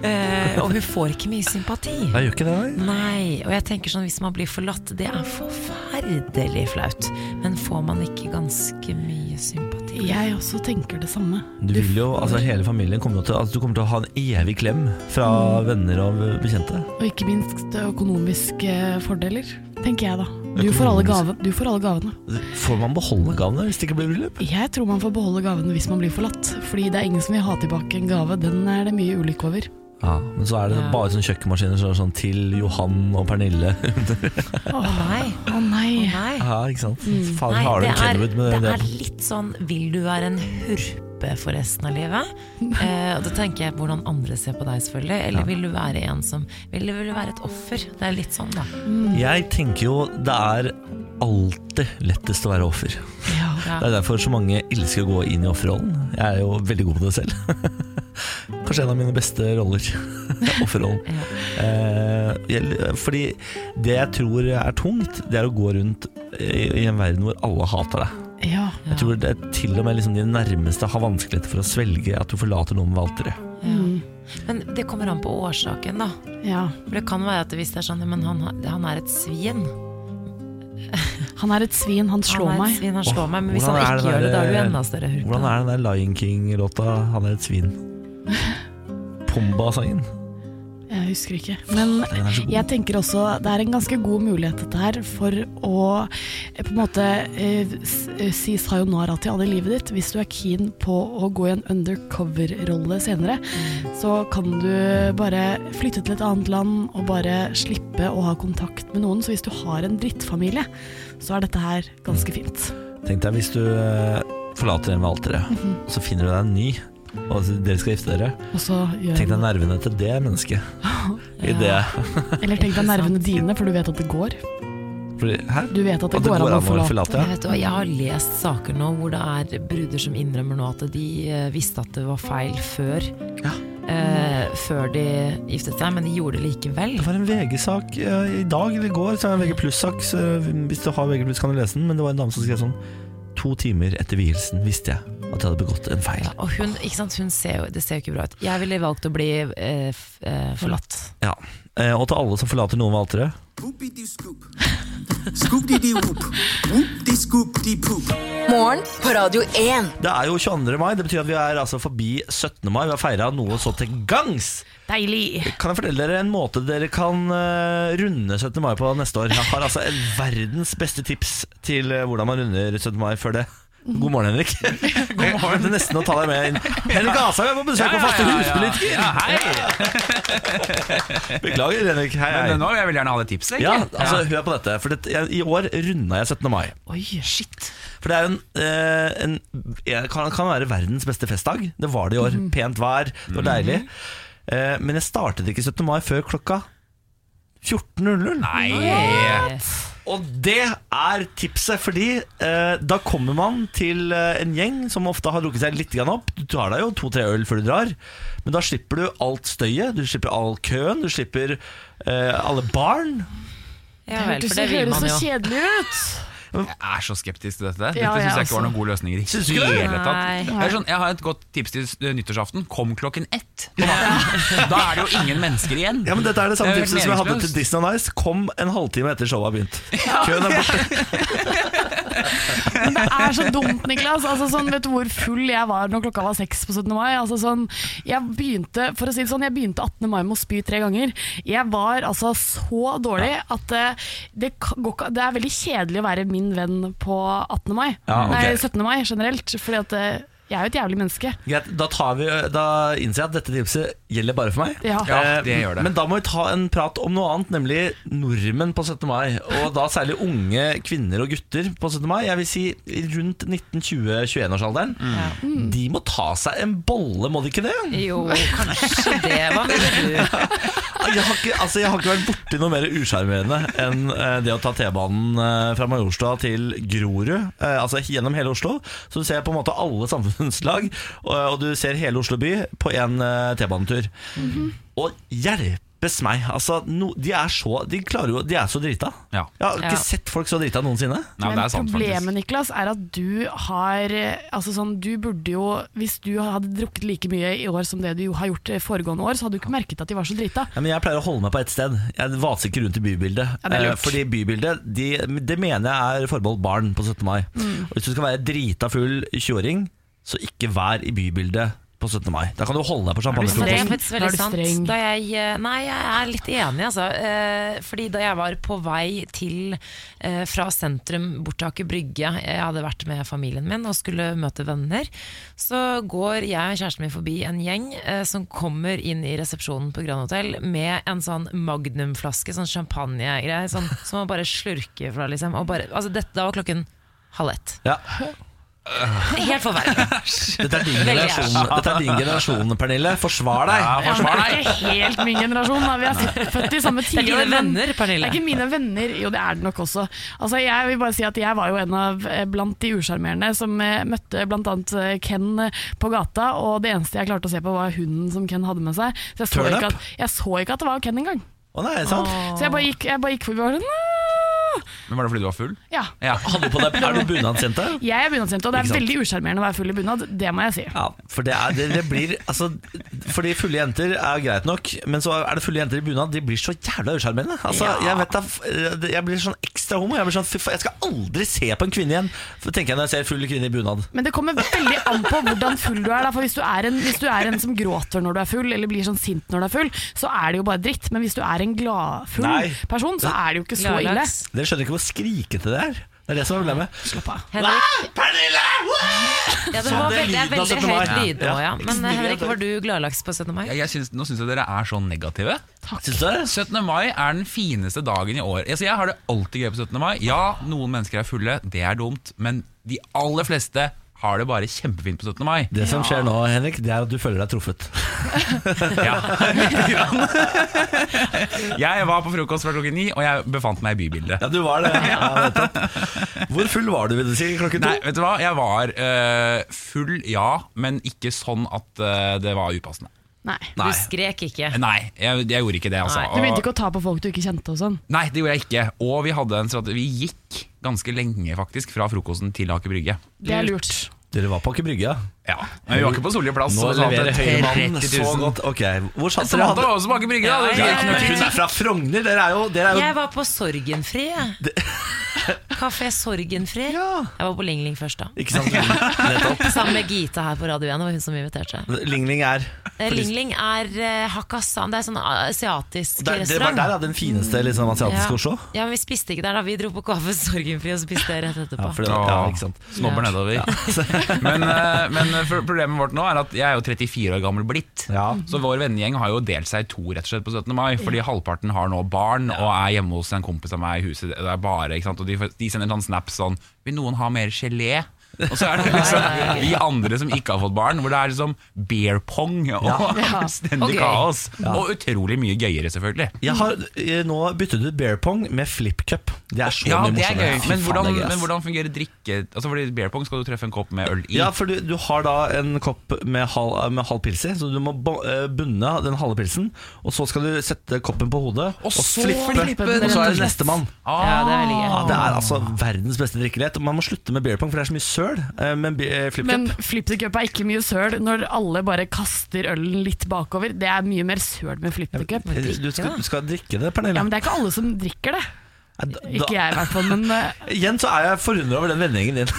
B: Eh, og hun får ikke mye sympati.
A: Jeg gjør ikke det, nei.
B: Nei, og jeg tenker sånn hvis man blir forlatt, det er forferdelig flaut. Men får man ikke ganske mye sympati?
C: Jeg også tenker det samme.
A: Du vil jo, altså Hele familien kommer jo til altså, Du kommer til å ha en evig klem fra venner og bekjente.
C: Og ikke minst økonomiske fordeler, tenker jeg da. Du får alle, gave, du får alle gavene.
A: Får man beholde gavene hvis det ikke blir bryllup?
C: Jeg tror man får beholde gavene hvis man blir forlatt. Fordi det er ingen som vil ha tilbake en gave. Den er det mye ulykke over.
A: Ja, Men så er det
B: Ja.
A: bare sånne kjøkkenmaskiner som er sånn til Johan og Pernille.
B: Å nei.
C: Å nei.
A: Ja, ikke sant? Faen,
B: Nei,
A: har du en Kenwood med
B: det
A: det?
B: er litt sånn Vil du være en hurpe for resten av livet? Eh, og Da tenker jeg hvordan andre ser på deg, selvfølgelig. Eller vil du være en som Vil du, vil du være et offer? Det er litt sånn, da.
A: Jeg tenker jo det er alltid lettest å være offer.
C: Ja.
A: Det er derfor så mange elsker å gå inn i offerrollen. Jeg er jo veldig god på det selv. Kanskje en av mine beste roller. Offerrollen. Eh, jeg- fordi det jeg tror er tungt, det er å gå rundt i, i en verden hvor alle hater deg. Jeg tror det er til og med liksom de nærmeste har vanskeligheter for å svelge at du forlater noen ved alteret.
B: Men det kommer an på årsaken, da.
C: ja.
B: For det kan være at hvis det er sånn Men han, han er et svin.
C: Han er et svin, han slår
B: han er et. Svin, han slår meg Men hvis han ikke gjør det, da er du enda større hurtig.
A: Hvordan er den der Lion King-låta 'Han er et svin'? Pumba-sangen.
C: Jeg husker ikke. Men jeg tenker også det er en ganske god mulighet dette her for å eh, på en måte eh, eh, si sayonara til alle i livet ditt. Hvis du er keen på å gå i en undercover-rolle senere, så kan du bare flytte til et annet land og bare slippe å ha kontakt med noen. Så hvis du har en drittfamilie, så er dette her ganske fint.
A: Tenk deg hvis du forlater en ved alteret,
C: -hmm.
A: så finner du deg en ny, og dere skal gifte dere.
C: Og så gjør
A: Tenk deg nervene til det mennesket. I det.
C: Eller tenk deg nervene dine, for du vet at det går.
A: Fordi, hæ?
C: Du vet at det går an å forlate.
A: forlate?
B: Jeg,
A: Ja.
B: vet, jeg har lest saker nå hvor det er bruder som innrømmer nå at de eh, visste at det var feil før.
A: Ja.
B: Eh, før de giftet seg, men de gjorde det likevel.
A: Det var en VG-sak i dag eller i går, så er det en VG pluss-sak. Hvis du har VG pluss, kan du lese den. Men det var en dame som skrev sånn To timer etter vielsen visste jeg at jeg hadde begått en feil.
B: Ja, og hun, ikke sant, hun ser jo, det ser jo ikke bra ut. Jeg ville valgt å bli eh, f, eh, forlatt.
A: Ja. Eh, Og til alle som forlater noen ved alteret.
E: Whoopity-scoop. Scoop-dee-dee-whoop. Whoop-dee-scoop-dee-poop.
D: Morgen på Radio 1.
A: Det er jo 22. mai. Det betyr at vi er altså forbi 17. mai. Vi har feira noe så til gangs.
C: Deilig!
A: Kan jeg fortelle dere en måte dere kan eh, runde 17. mai på neste år? Jeg har altså en verdens beste tips til eh, hvordan man runder 17. mai før det. God morgen, Henrik. God morgen. Det er nesten å ta deg med inn. Henrik Asheim er på besøk på faste huspolitiker.
G: Ja, hei!
A: Beklager, Henrik. Hei, hei.
G: Men nå vil jeg vel gjerne ha det tipset.
A: Ja, altså Hør på dette. For det, I år runda jeg 17. mai.
C: Oi, shit.
A: For det er jo en, eh, en kan, kan være verdens beste festdag. Det var det i år. Pent vær, det var deilig. Eh, men jeg startet ikke 17. mai før klokka 14.00.
G: Nei!
B: Eh,
A: Og det er tipset, fordi eh, da kommer man til eh, en gjeng som ofte har drukket seg litt grann opp. Du tar deg jo to-tre øl før du drar, men da slipper du alt støyet. Du slipper all køen, du slipper eh, alle barn.
B: Ja vel, for det
C: høres så kjedelig ut.
G: Jeg er så skeptisk til dette. Dette
C: Ja,
G: synes
C: jeg
G: ikke var noen gode løsninger i
A: Syns
G: hele tatt. Sånn, jeg har et godt tips til eh, nyttårsaften. Kom klokken ett. Da er det jo ingen mennesker igjen.
A: Ja, men Dette er det samme
G: Det
A: tipset som jeg hadde til. Disney Nice. Kom en halvtime etter showet har begynt. Køen er borte.
C: Men det er så dumt, Niklas. Altså, sånn, vet du hvor full jeg var når klokka var seks på 17. mai? Altså, sånn, jeg begynte for å si det sånn, jeg begynte 18. mai med å spy tre ganger. Jeg var altså så dårlig at eh, det, går, det er veldig kjedelig å være min venn på 18. mai.
A: Ja, okay.
C: Nei, 17. mai generelt. Fordi at eh, jeg er jo et jævlig menneske.
A: Greit, da, tar vi, da innser jeg at dette tipset gjelder bare for meg.
C: Ja.
G: Ja,
A: Eh,
G: det gjør det.
A: Men da må vi ta en prat om noe annet, nemlig nordmenn på 17. mai. Og da særlig unge kvinner og gutter på 17. mai. Jeg vil si rundt 19-20-21-årsalderen.
G: Mm.
A: De må ta seg en bolle, må de ikke det?
B: Jo, kanskje det. Hva mener du?
A: Jeg har ikke, altså, jeg har ikke vært borti noe mer usjarmerende enn eh, det å ta T-banen eh, fra Majorstua til Grorud. eh, altså gjennom hele Oslo. Så du ser på en måte alle samfunnslag, og, du ser hele Oslo by på én T-banetur. Og hjelpes meg, altså no, de, er så, de, klarer jo, de er så drita.
G: Ja.
A: Jeg har ikke
B: Ja.
A: sett folk så drita noensinne.
G: Nei, men det er sant,
C: problemet
G: faktisk.
C: Niklas, er at du har eh, altså sånn, Du burde jo Hvis du hadde drukket like mye i år som det du har gjort foregående år, så hadde du ikke merket at de var så drita.
A: Ja, men jeg pleier å holde meg på ett sted. Jeg vaser ikke rundt i bybildet.
C: Ja, det er lurt.
A: Eh, Fordi bybildet de, Det mener jeg er forbeholdt barn på 17. mai.
C: Mm.
A: Og Hvis du skal være drita full 20-åring, så ikke vær i bybildet på 17. mai. Da kan du holde deg på champagnefrokosten.
C: Da.
B: Jeg, eh, nei, jeg er litt enig, altså. Eh, fordi da jeg var på vei til eh, fra sentrum bort til Aker Brygge, jeg hadde vært med familien min og skulle møte venner, så går jeg og kjæresten min forbi en gjeng som kommer inn i resepsjonen på Grand Hotel med en sånn magnumflaske, sånn champagnegreie, sånn, som man bare slurker fra, liksom. Og bare, altså, dette, da var klokken halv ett.
A: Ja.
B: Helt forferdelig.
A: Dette er din generasjon, dette er din generasjon Pernille. Forsvar deg!
G: Ja, forsvar deg.
C: Ja, det er ikke helt min generasjon. Da. Vi er født i samme
B: Det er dine venner, Pernille.
C: Det er ikke mine venner, jo det er det nok også. Altså, jeg vil bare si at jeg var jo en av eh, blant de usjarmerende som eh, møtte bl.a. Ken eh, på gata, og det eneste jeg klarte å se på var hunden som Ken hadde med seg. Så jeg så, ikke at, jeg så ikke at det var Ken engang.
A: Å nei, sant?
C: Så jeg bare gikk, jeg bare gikk forbi og!
G: Men Var det fordi du var full?
C: Ja.
G: Ja.
A: Hadde på deg, er du bunadsjente?
C: Jeg er bunadsjente, og det er veldig usjarmerende å være full i bunad. Det må jeg si.
A: Ja, for det, er, det, det blir altså, Fordi fulle jenter er greit nok, men så er det fulle jenter i bunad. De blir så jævla usjarmerende. Altså, jeg, vet jeg blir sånn ekstra homo. Jeg, blir sånn, jeg skal aldri se på en kvinne igjen, tenker jeg når jeg ser full kvinne i bunad.
C: Men det kommer veldig an på hvordan full du er. Da. For hvis du er, en, hvis du er en som gråter når du er full, eller blir sånn sint når du er full, så er det jo bare dritt. Men hvis du er en gladfull person, så er det jo ikke så ille.
A: Dere skjønner ikke hvor skrikete det er. Det er det som er problemet.
C: Slapp av.
B: Henrik,
A: Pernille!
B: Ja, det var veldig, det er veldig høyt lyd nå, ja.
A: Ja.
B: Men eh, Henrik, var du gladlaks på 17. mai?
G: Ja, jeg synes, nå syns jeg dere er så negative.
A: Takk. du det?
G: 17. mai er den fineste dagen i år. Altså, jeg har det alltid gøy på 17. mai. Ja, noen mennesker er fulle, det er dumt, men de aller fleste har det bare kjempefint på 17. mai.
A: Det som skjer nå, Henrik, det er at du føler deg truffet.
G: Ja, lite grann. Jeg var på frokost fra klokken ni, og jeg befant meg i bybildet.
A: Ja, du var det. Ja, nettopp. Hvor full var du, vil du si, klokken to?
G: Nei, vet du hva? Jeg var uh, full, ja, men ikke sånn at uh, det var upassende.
C: Nei.
B: Du skrek ikke.
G: Nei, jeg, jeg gjorde ikke det, altså.
C: Du begynte ikke å ta på folk du ikke kjente og sånn?
G: Nei, det gjorde jeg ikke. Og vi hadde en strategi. Vi gikk ganske lenge faktisk fra frokosten til Aker Brygge.
C: Det er lurt.
A: Dere var på Aker Brygge, ja?
G: Men vi var ikke på Solli plass.
A: Nå leverer Høyre-mannen så godt. Ok, Hvor satt dere?
G: Samantha
A: Hadde...
G: var også på Aker Brygge.
B: Ja, ja, ja.
A: Hun er fra Frogner. Dere er jo, dere er jo
B: Jeg var på Sorgenfri. jeg. Kafé Sorgenfri.
A: Ja.
B: Jeg var på Ling Ling først, da.
A: Ikke sant? Nettopp.
B: Sammen med Gita her på Radio 1. Det var hun som inviterte.
A: Ling Ling er
B: Eh, Ling Ling er uh, Hakkasan. Det er sånn asiatisk
A: der, Det var
B: restaurant.
A: der, da? Den fineste liksom, asiatiske
B: ja.
A: Oslo?
B: Ja, men vi spiste ikke der, da. Vi dro på Kafé Sorgenfri og spiste rett etterpå.
A: Ja, for det, ja, ikke sant
G: Snobber
B: Ja.
G: nedover. men eh, men for- problemet vårt nå er at jeg er jo 34 år gammel blitt.
A: Ja.
G: Så vår vennegjeng har jo delt seg i to rett og slett på 17. mai. Fordi halvparten har nå barn og er hjemme hos en kompis av meg i huset. Det er bare, ikke sant? Og de, de sender sånn snaps sånn Vil noen ha mer gelé? Og så er det liksom vi andre som ikke har fått barn, hvor det er liksom bear pong og fullstendig
B: Og gøy.
G: kaos. Og utrolig mye gøyere, selvfølgelig.
A: Jeg har eh, nå byttet ut bear pong med flip cup. Det er så
G: Ja,
A: mye
G: det er
A: morsommere.
G: Men hvordan, men hvordan fungerer drikke... Altså fordi Bear pong skal du treffe en kopp med øl i.
A: Ja, for du, du har da en kopp med halv, med halv pils i, så du må eh, bunne den halve pilsen. Og så skal du sette koppen på hodet og,
G: så
A: flippe,
G: flippe den,
A: og så er
G: og
A: det nestemann.
B: Ja, det er.
A: Ja, det er altså verdens beste drikkelighet Og Man må slutte med beer pong, for det er så mye søl. Eh, Men eh, flip
C: Men
A: cup
C: flip the cup er ikke mye søl når alle bare kaster ølen litt bakover. Det er mye mer søl med flip the cup.
A: Eh, du skal, du skal drikke det, Pernille.
C: Ja, men det er ikke alle som drikker det.
A: Da-
C: Ikke jeg i hvert fall, men
A: Igjen så er jeg forundra over den vendingen din.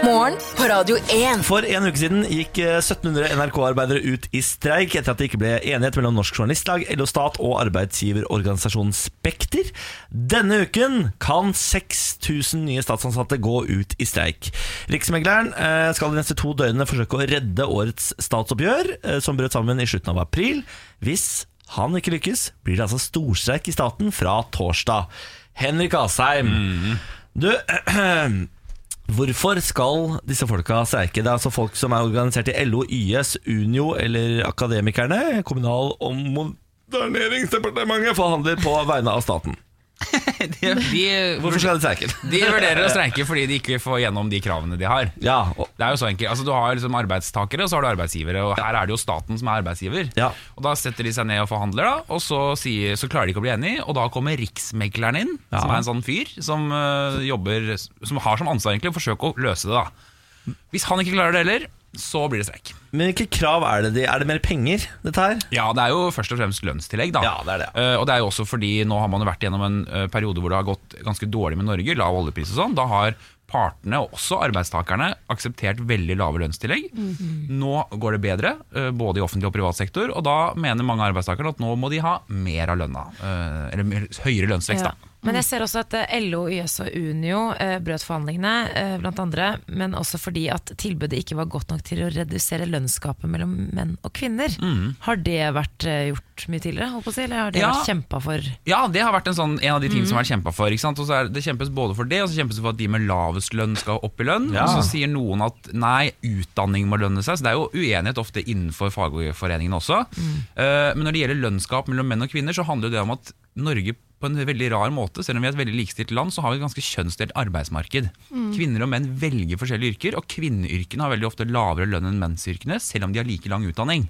D: Morgen på Radio 1.
A: For en uke siden gikk eh, 1700 NRK-arbeidere ut i streik etter at det ikke ble enighet mellom Norsk Journalistlag, LO Stat og arbeidsgiverorganisasjonen Spekter. Denne uken kan 6000 nye statsansatte gå ut i streik. Riksmegleren eh, skal de neste to døgnene forsøke å redde årets statsoppgjør, eh, som brøt sammen i slutten av april. Hvis han ikke lykkes, blir det altså storstreik i staten fra torsdag. Henrik Asheim, du Hvorfor skal disse folka streike? Det er altså folk som er organisert i LO, YS, Unio eller Akademikerne. Kommunal- og moderniseringsdepartementet forhandler på vegne av staten.
G: De, de,
A: Hvorfor skal de streike?
G: de vurderer å streike fordi de ikke får gjennom de kravene de har.
A: Ja, og,
G: Det er jo så enkelt, altså Du har liksom arbeidstakere og så har du arbeidsgivere. Og Her er det jo staten som er arbeidsgiver.
A: Ja.
G: Og Da setter de seg ned og forhandler, da og så, sier, så klarer de ikke å bli enige. Og da kommer riksmegleren inn,
A: Ja.
G: som er en sånn fyr som, uh, jobber, som har som ansvar egentlig å forsøke å løse det. da Hvis han ikke klarer det heller, så blir det streik.
A: men hvilke krav er det de Er det mer penger, dette her?
G: Ja, det er jo først og fremst lønnstillegg, da.
A: Ja, det er det.
G: Eh, og det er jo også fordi nå har man jo vært gjennom en eh, periode hvor det har gått ganske dårlig med Norge, lav oljepris og sånn. Da har partene, og også arbeidstakerne, akseptert veldig lave lønnstillegg. Nå går det bedre, eh, både i offentlig og privat sektor, og da mener mange arbeidstakere at nå må de ha mer av lønna. eller høyere lønnsvekst,
B: Ja.
G: da.
B: Men jeg ser også at eh, LO, YS og Unio eh, brøt forhandlingene, eh, blant andre, men også fordi at tilbudet ikke var godt nok til å redusere lønnsgapet mellom menn og kvinner. Har det vært eh, gjort mye tidligere, holdt på å si, eller har det
G: Ja.
B: vært kjempa for?
G: Ja, det har vært en, sånn, en av de tingene som har vært kjempa for. Ikke sant? Og så er, det kjempes både for det, og så kjempes det for at de med lavest lønn skal opp i lønn.
A: Ja.
G: Og så sier noen at nei, utdanning må lønne seg. Så det er jo uenighet ofte innenfor fagforeningene også. Eh, men når det gjelder lønnsgap mellom menn og kvinner, så handler det om at Norge på en veldig rar måte, selv om vi er et veldig likestilt land, så har vi et ganske kjønnsdelt arbeidsmarked. Kvinner og menn velger forskjellige yrker, og kvinneyrkene har veldig ofte lavere lønn enn mennsyrkene, selv om de har like lang utdanning.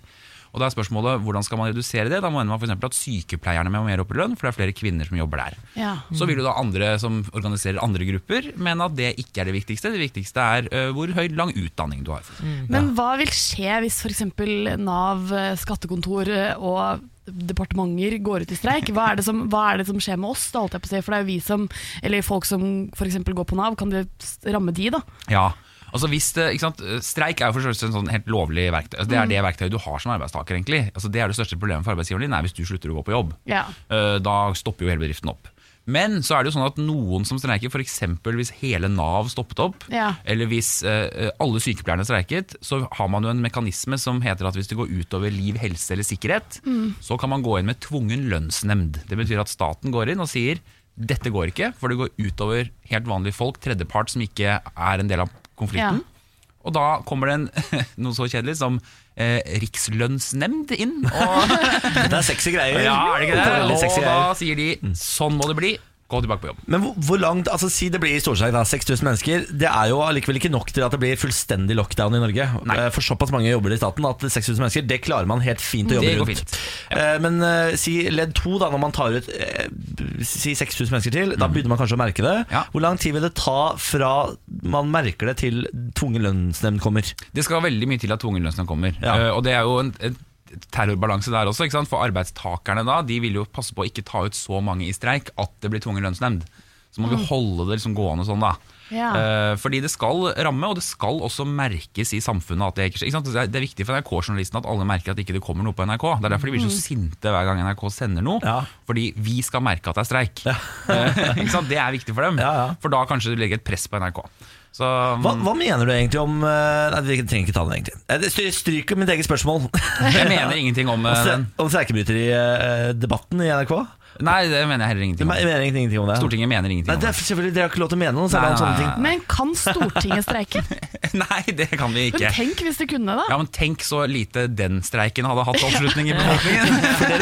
G: Og da er spørsmålet hvordan skal man redusere det? Da mener man eksempel at sykepleierne må mer opp i lønn, for det er flere kvinner som jobber der.
C: ja.
G: Så vil jo da andre som organiserer andre grupper, mene at det ikke er det viktigste. Det viktigste er hvor høy lang utdanning du har.
C: Men hva vil skje hvis f.eks. Nav, skattekontor og departementer går ut i streik? Hva er det som, er det som skjer med oss? Da, holdt jeg på å si? For det er jo vi som, eller folk som f.eks. går på Nav, kan det ramme de, da?
G: Ja, altså hvis det, ikke sant? Streik er jo for en sånn helt lovlig verktøy. Altså det er det verktøyet du har som arbeidstaker. egentlig. Altså det er det største problemet for arbeidsgiveren din, er hvis du slutter å gå på jobb.
C: Ja.
G: Eh, Da stopper jo hele bedriften opp. Men så er det jo sånn at noen som streiker, f.eks. hvis hele Nav stoppet opp,
C: Ja.
G: eller hvis uh, alle sykepleierne streiket, så har man jo en mekanisme som heter at hvis det går utover liv, helse eller sikkerhet, så kan man gå inn med tvungen lønnsnemnd. Det betyr at staten går inn og sier dette går ikke, for det går utover helt vanlige folk, tredjepart som ikke er en del av konflikten. Og da kommer det en, noe så kjedelig som eh, rikslønnsnemnd inn. Og
A: Det er sexy greier.
G: ja, er det ikke det?
A: Veldig sexy
G: Og da
A: greier.
G: sier de sånn må det bli, gå tilbake på jobb.
A: Men hvor, hvor langt, altså Si det blir i storstreik, da, 6000 mennesker. Det er jo allikevel ikke nok til at det blir fullstendig lockdown i Norge.
G: Nei.
A: Eh, For såpass mange jobber i staten at 6000 mennesker, det klarer man helt fint å
G: Det
A: jobbe rundt.
G: fint.
A: Eh, Men eh, si ledd to, da, når man tar ut eh, si 6000 mennesker til, da begynner man kanskje å merke det.
G: Mm. Ja.
A: Hvor lang tid vil det ta fra man merker det til tvungen lønnsnemnd kommer?
G: Det skal veldig mye til at tvungen lønnsnemnd kommer.
A: Ja.
G: Og det er jo en, en terrorbalanse der også. Ikke sant? For arbeidstakerne da, de vil jo passe på å ikke ta ut så mange i streik at det blir tvungen lønnsnemnd. Så må vi holde det liksom gående sånn, da.
C: Ja.
G: Eh, fordi det skal ramme, og det skal også merkes i samfunnet at det ikke sant? Det er- viktig for NRK-journalisten at alle merker at ikke det kommer noe på NRK. Det er derfor de blir så sinte hver gang NRK sender noe.
A: Ja.
G: Fordi vi skal merke at det er streik. Ja. ikke sant? Det er viktig for dem.
A: Ja, ja.
G: For da kanskje du legger et press på NRK. Så,
A: Hva, hva mener du egentlig om eh, Nei, vi trenger ikke ta den, egentlig. Jeg stry- Stryker mitt eget spørsmål.
G: Jeg mener ingenting om eh, den.
A: Om streikebryteridebatten i NRK.
G: Nei, det mener jeg heller ingenting om.
A: mener ingenting om det.
G: Stortinget mener
A: Nei,
G: ingenting
A: det
G: om
A: er selvfølgelig Dere har ikke lov til å mene noe, så er det
G: Nei,
A: om sånne ting.
C: Men kan Stortinget streike?
G: Nei, det kan vi ikke.
C: Men tenk hvis det kunne det.
G: Ja, men Tenk så lite den streiken hadde hatt oppslutning i befolkningen.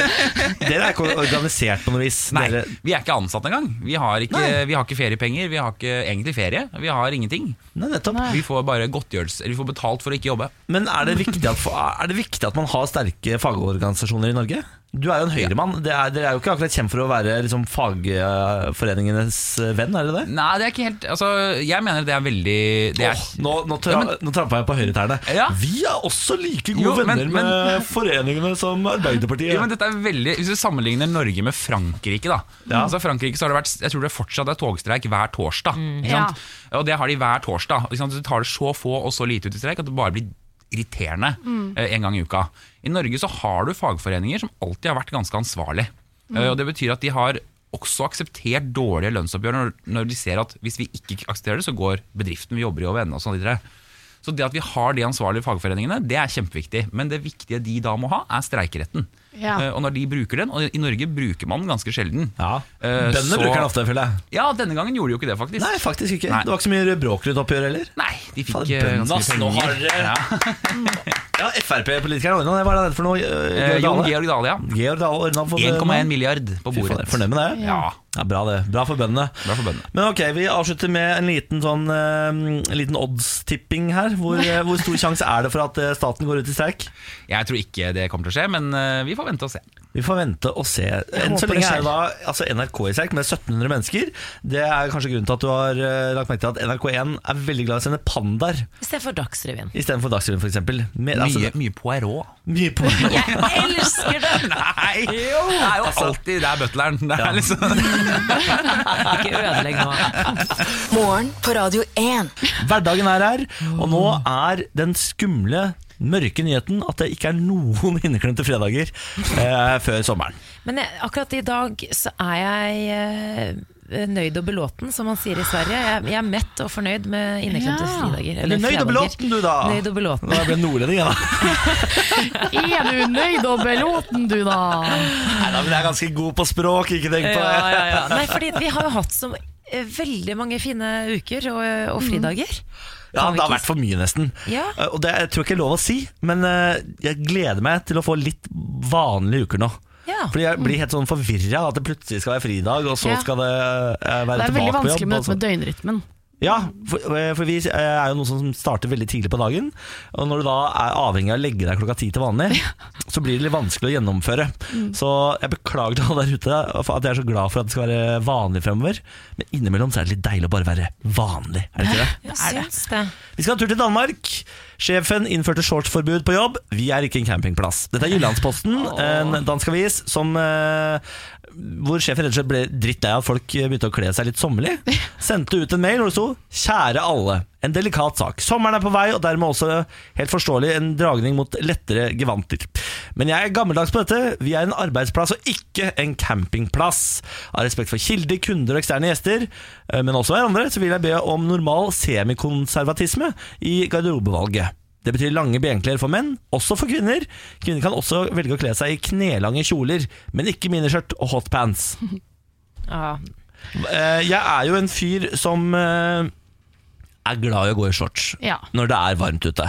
A: Dere er ikke organisert på noe vis.
G: Nei,
A: Dere,
G: vi er ikke ansatt engang. Vi har ikke, vi har ikke feriepenger, vi har ikke egentlig ferie. Vi har ingenting.
A: nei, nettopp.
G: Vi får bare godtgjørelse, vi får betalt for å ikke jobbe.
A: Men er det, viktig at, er det viktig at man har sterke fagorganisasjoner i Norge? Du er jo en høyremann. Det er, dere er jo ikke akkurat kjent for å være liksom, fagforeningenes venn, er det det?
G: Nei, det er ikke helt Altså, jeg mener det er veldig det er,
A: oh, nå nå, tra
G: Ja,
A: trampa jeg på høyretærne.
G: Ja.
A: Vi er også like gode
G: Jo,
A: venner
G: men-
A: med foreningene som Arbeiderpartiet.
G: Jo, men dette er veldig Hvis du sammenligner Norge med Frankrike da
A: Ja.
G: Altså Frankrike så har det vært Jeg tror det fortsatt er togstreik hver torsdag ikke
C: Ja.
G: Og det har de hver torsdag ikke sant? Så tar det så få og så lite ut i streik At det bare blir irriterende mm. En gang i uka I Norge så har du fagforeninger Som alltid har vært ganske ansvarlig Mm. Og det betyr at de har også akseptert dårlige lønnsoppgjør når, når de ser at hvis vi ikke aksepterer det, så går bedriften vi jobber i over ende og sånn videre. Så det at vi har de ansvarlige fagforeningene, det er kjempeviktig. Men det viktige de da må ha, er streikeretten.
C: Ja.
G: Eh, Og når de bruker den, og i Norge bruker man den ganske sjelden
A: Ja.
G: Eh,
A: Bøndene
G: så-
A: bruker den ofte, føler jeg.
G: Ja, denne gangen gjorde de jo ikke det, faktisk.
A: Nei, faktisk ikke.
G: Nei.
A: Det var ikke så mye bråkrut-oppgjør heller.
G: Nei, de fikk eh,
A: bøndene,
G: ganske mye
A: nå
G: penger.
A: har dere-
G: ja.
A: Ja, Frp-politikeren ordna det. Hva er det for noe? Georg
G: Jon
A: Dale?
G: Georg Dale, ja.
A: Georg Dale ordna for
G: 1,1 milliard på
A: Fy faen,
G: bordet.
A: Fornøyd med det?
G: Ja,
A: Ja, Bra det. Bra for bøndene.
G: bra for bøndene.
A: Men ok, Vi avslutter med en liten sånn uh, En liten odds-tipping her. Hvor, hvor stor sjanse er det for at staten går ut i streik?
G: Jeg tror ikke det kommer til å skje, men uh, vi får vente og se.
A: Vi får vente og se. Enn så lenge er det da altså NRK i streik med 1700 mennesker. Det er kanskje grunnen til at du har uh, lagt merke til at NRK1 er veldig glad i å sende pandaer
B: Istedenfor Dagsrevyen.
A: istedenfor Dagsrevyen, f.eks.
G: Mye,
A: Altså,
G: mye Poirot.
A: mye Poirot.
B: Jeg elsker det!
G: Nei! Det er jo alltid Det er butleren. Det er
A: Ja.
G: liksom
B: Ikke ødelegg nå.
D: Morgen på Radio 1.
A: Hverdagen er her, og nå er den skumle, mørke nyheten at det ikke er noen inneklemte fredager eh, før sommeren.
B: Men jeg, akkurat i dag så er jeg eh, nøyd og belåten, som man sier i Sverige. Jeg, jeg er mett og fornøyd med inneklemte
C: Ja.
B: fridager.
A: Eller du nøyd og belåten, du, da?
B: Nøyd og belåten.
A: Da jeg nordlending, jeg, da.
C: Er du nøyd og belåten, du da?
A: Nei, da, men jeg er ganske god på språk, ikke tenk på det.
B: ja, ja. Nei, fordi vi har jo hatt så eh, veldig mange fine uker og, og fridager.
A: Ja, det har vært for mye, nesten.
B: Ja.
A: Eh, Og det jeg tror jeg ikke er lov å si, men eh, jeg gleder meg til å få litt vanlige uker nå.
B: Ja.
A: Fordi jeg blir helt sånn forvirra at det plutselig skal være fridag, og så
B: Ja.
A: skal det eh, være
C: Det er veldig
A: tilbake på
C: vanskelig
A: jobb.
C: med dette
A: så-
C: med døgnrytmen.
A: Ja, for, for vi er jo noen som starter veldig tidlig på dagen. Og når du da er avhengig av å legge deg klokka ti til vanlig, så blir det litt vanskelig å gjennomføre. Så jeg beklager til alle der ute at jeg er så glad for at det skal være vanlig fremover. Men innimellom så er det litt deilig å bare være vanlig, er det ikke det?
B: Jeg syns det.
A: Vi skal ha en tur til Danmark. Sjefen innførte shortsforbud på jobb. Vi er ikke en campingplass. Dette er Jyllandsposten, en dansk avis som eh, hvor sjefen rett og slett ble drittlei av at folk begynte å kle seg litt sommerlig. Sendte ut en mail hvor det sto 'Kjære alle. En delikat sak. Sommeren er på vei, og dermed også helt forståelig en dragning mot lettere gevanter. Men jeg er gammeldags på dette. Vi er en arbeidsplass og ikke en campingplass. Av respekt for kilder, kunder og eksterne gjester, eh, men også hverandre, så vil jeg be om normal semikonservatisme i garderobevalget. Det betyr lange benklær for menn, også for kvinner. Kvinner kan også velge å kle seg i knelange kjoler, men ikke miniskjørt og hotpants.
B: Ja.
A: Eh, Jeg er jo en fyr som eh, er glad i å gå i shorts
C: Ja.
A: når det er varmt ute.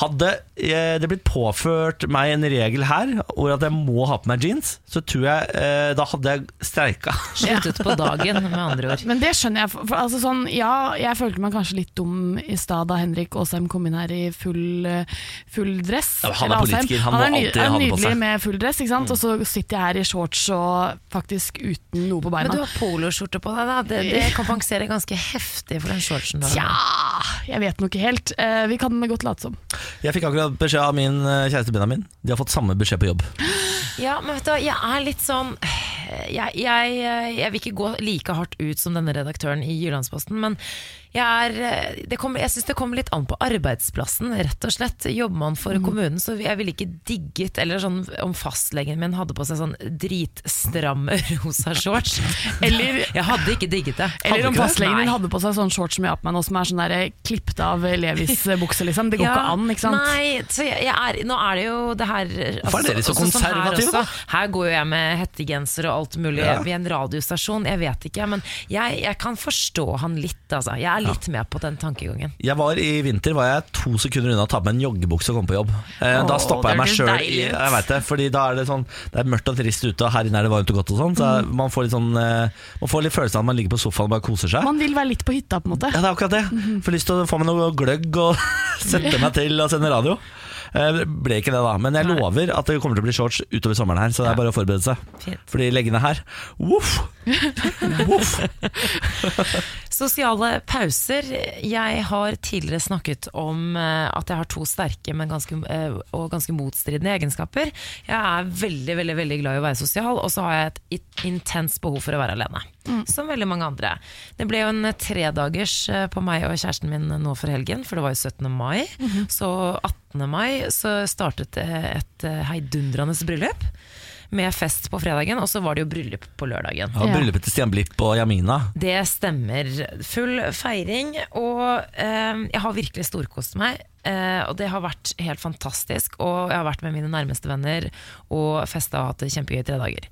A: Hadde eh, det blitt påført meg en regel her hvor at jeg må ha på meg jeans, så tror jeg eh, da hadde jeg streika.
B: Sluttet på dagen, med andre ord.
C: Men det skjønner jeg. For, altså sånn, ja, jeg følte meg kanskje litt dum i stad da Henrik Asheim kom inn her i full, eh, full dress.
A: Ja, han er politiker, han han
C: er, må
A: alltid ha det på seg. Nydelig
C: med full dress, ikke sant? og så sitter jeg her i shorts og faktisk uten noe på beina.
B: Men du har poloskjorte på deg, da. Det, det kompenserer ganske heftig for den shortsen du har.
C: Ja, jeg vet nok ikke helt. Eh, vi kan godt late som.
A: Jeg fikk akkurat beskjed av min eh, kjæreste Benjamin. De har fått samme beskjed på jobb.
B: Ja, men vet du hva, jeg er litt sånn jeg, jeg, jeg vil ikke gå like hardt ut som denne redaktøren i Jyllandsposten, men Jeg, er, eh, det kommer, jeg syns det kommer litt an på arbeidsplassen, rett og slett. Jobber man for kommunen, så jeg ville ikke digget Eller sånn om fastlegen min hadde på seg sånn dritstramme rosa shorts.
C: Eller-
B: Jeg hadde ikke digget det.
C: Eller
B: Hadde
C: om fastlegen din hadde på seg sånn shorts som jeg har på meg nå, som er sånn der klippet av Levis-bukse, liksom. Det går
B: Ja,
C: ikke an, ikke sant?
B: Nei, så jeg, jeg er, nå er det jo det her altså,
A: Hvorfor er dere så
B: også sånn her
A: da?
B: Her går jo jeg med hettegenser og alt mulig
A: Ja.
B: ved en radiostasjon, jeg vet ikke. Men jeg, jeg kan forstå han litt, altså. Jeg er litt med på den tankegangen.
A: Jeg var I vinter var jeg to sekunder unna å ta på meg en joggebukse og komme på jobb. Eh, da
B: Åh,
A: stoppa jeg meg sjøl. Jeg vet det, fordi da er det sånn Det er mørkt og trist ute, og her inne er det varmt og godt. og sånn Så
B: Mm.
A: man får litt sånn eh, Man får litt følelsen av at man ligger på sofaen og bare koser seg.
C: Man vil være litt på hytta, på en måte.
A: Ja, det er akkurat det. Får lyst til å få meg noe gløgg og sette meg til og sende radio. Eh, ble ikke det, da. Men jeg lover at det kommer til å bli shorts utover sommeren her, så det er bare å forberede seg.
B: Fint.
A: Fordi leggene her Voff! Voff!
B: Sosiale pauser. Jeg har tidligere snakket om eh, at jeg har to sterke men ganske, eh, og ganske motstridende egenskaper. Jeg er veldig veldig, veldig glad i å være sosial, og så har jeg et intenst behov for å være alene. Som veldig mange andre. Det ble jo en tredagers eh, på meg og kjæresten min nå for helgen, for det var jo 17. mai. Så 18. mai så startet det et heidundrende bryllup. Med fest på fredagen, og så var det jo bryllup på lørdagen.
A: Ja, Bryllupet til Stian Blipp og Jamina.
B: Det stemmer. Full feiring, og eh, jeg har virkelig storkost meg. Eh, og det har vært helt fantastisk. Og jeg har vært med mine nærmeste venner og festa og hatt det kjempegøy i tre dager.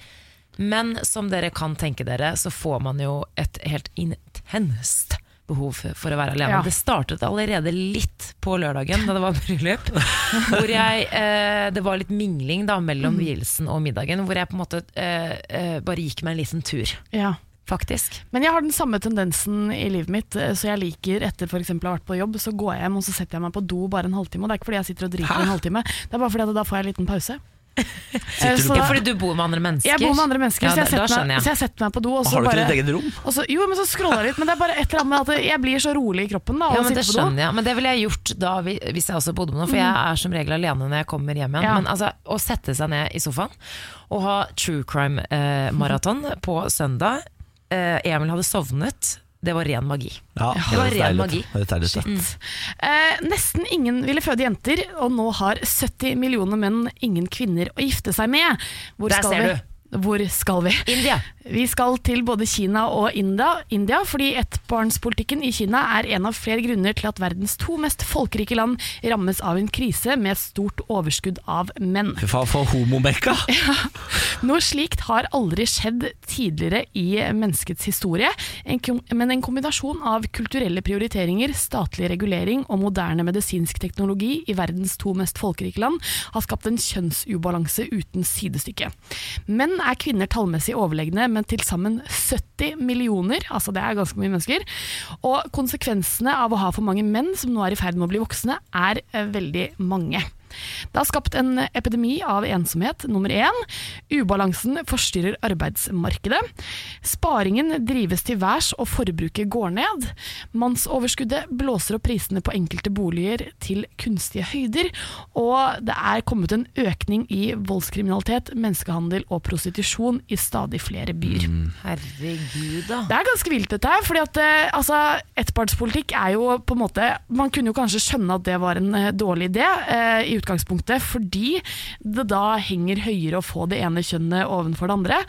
B: Men som dere kan tenke dere, så får man jo et helt intenst behov for å være alene.
C: Ja.
B: Det startet allerede litt på lørdagen, da det var bryllup. hvor jeg, eh, det var litt mingling da mellom vielsen og middagen, hvor jeg på en måte eh, eh, bare gikk meg en liten tur,
C: Ja.
B: faktisk.
C: Men jeg har den samme tendensen i livet mitt, eh, så jeg liker etter for å ha vært på jobb, så går jeg hjem og så setter jeg meg på do bare en halvtime. Og det er ikke fordi jeg sitter og driter Hæ? en halvtime, det er bare fordi at da får jeg en liten pause. Eh,
B: Ja, fordi du bor med andre mennesker?
C: jeg bor med andre mennesker,
B: Ja,
C: så, jeg setter meg, så jeg setter meg på do. Og så
A: Har du ikke
C: bare,
A: ditt eget rom?
C: og så, jo, men så scroller jeg litt, men det er bare et eller annet med at jeg blir så rolig i kroppen da,
B: Ja, men det skjønner jeg. Men det ville jeg gjort da hvis jeg også bodde med noen, for jeg er som regel alene når jeg kommer hjem igjen.
C: Ja.
B: Men altså, å sette seg ned i sofaen og ha true crime-maraton på søndag eh, Emil hadde sovnet. Det var ren magi.
A: Ja,
B: Det var ren magi.
A: Det.
C: Eh, nesten ingen ville føde jenter, og nå har 70 millioner menn ingen kvinner å gifte seg med. Hvor
B: Der
C: skal
B: ser
C: vi?
B: du.
C: Hvor skal vi?
B: India.
C: Vi skal til både Kina og India, India fordi ettbarnspolitikken i Kina er en av flere grunner til at verdens to mest folkerike land rammes av en krise med stort overskudd av menn.
A: Fy faen, for homomekka!
C: Noe slikt har aldri skjedd tidligere i menneskets historie, men en kombinasjon av kulturelle prioriteringer, statlig regulering og moderne medisinsk teknologi i verdens to mest folkerike land har skapt en kjønnsubalanse uten sidestykke. Menn er kvinner tallmessig overlegne med til sammen 70 millioner, altså det er ganske mye mennesker, og konsekvensene av å ha for mange menn som nå er i ferd med å bli voksne, er eh, veldig mange. Det har skapt en epidemi av ensomhet, nummer én. Ubalansen forstyrrer arbeidsmarkedet. Sparingen drives til værs og forbruket går ned. Mannsoverskuddet blåser opp prisene på enkelte boliger til kunstige høyder. Og det er kommet en økning i voldskriminalitet, menneskehandel og prostitusjon i stadig flere byer.
B: Herregud, da.
C: Det er ganske vilt dette her, fordi at eh, altså, ettpartspolitikk er jo på en måte Man kunne jo kanskje skjønne at det var en eh, dårlig idé eh, i utgangspunktet, fordi det da henger høyere å få det ene kjønnet ovenfor det andre.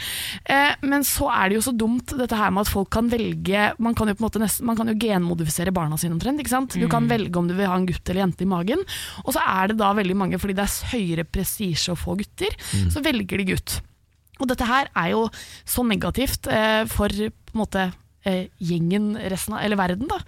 C: Eh, men så er det jo så dumt dette her med at folk kan velge Man kan jo nesten, man kan jo genmodifisere barna sine omtrent. ikke sant? Du kan velge om du vil ha en gutt eller jente i magen, og så er det da veldig mange, fordi det er høyere prestisje å få gutter, så velger de gutt. Og dette her er jo så negativt eh, for på en måte gjengen resten av, eller verden da.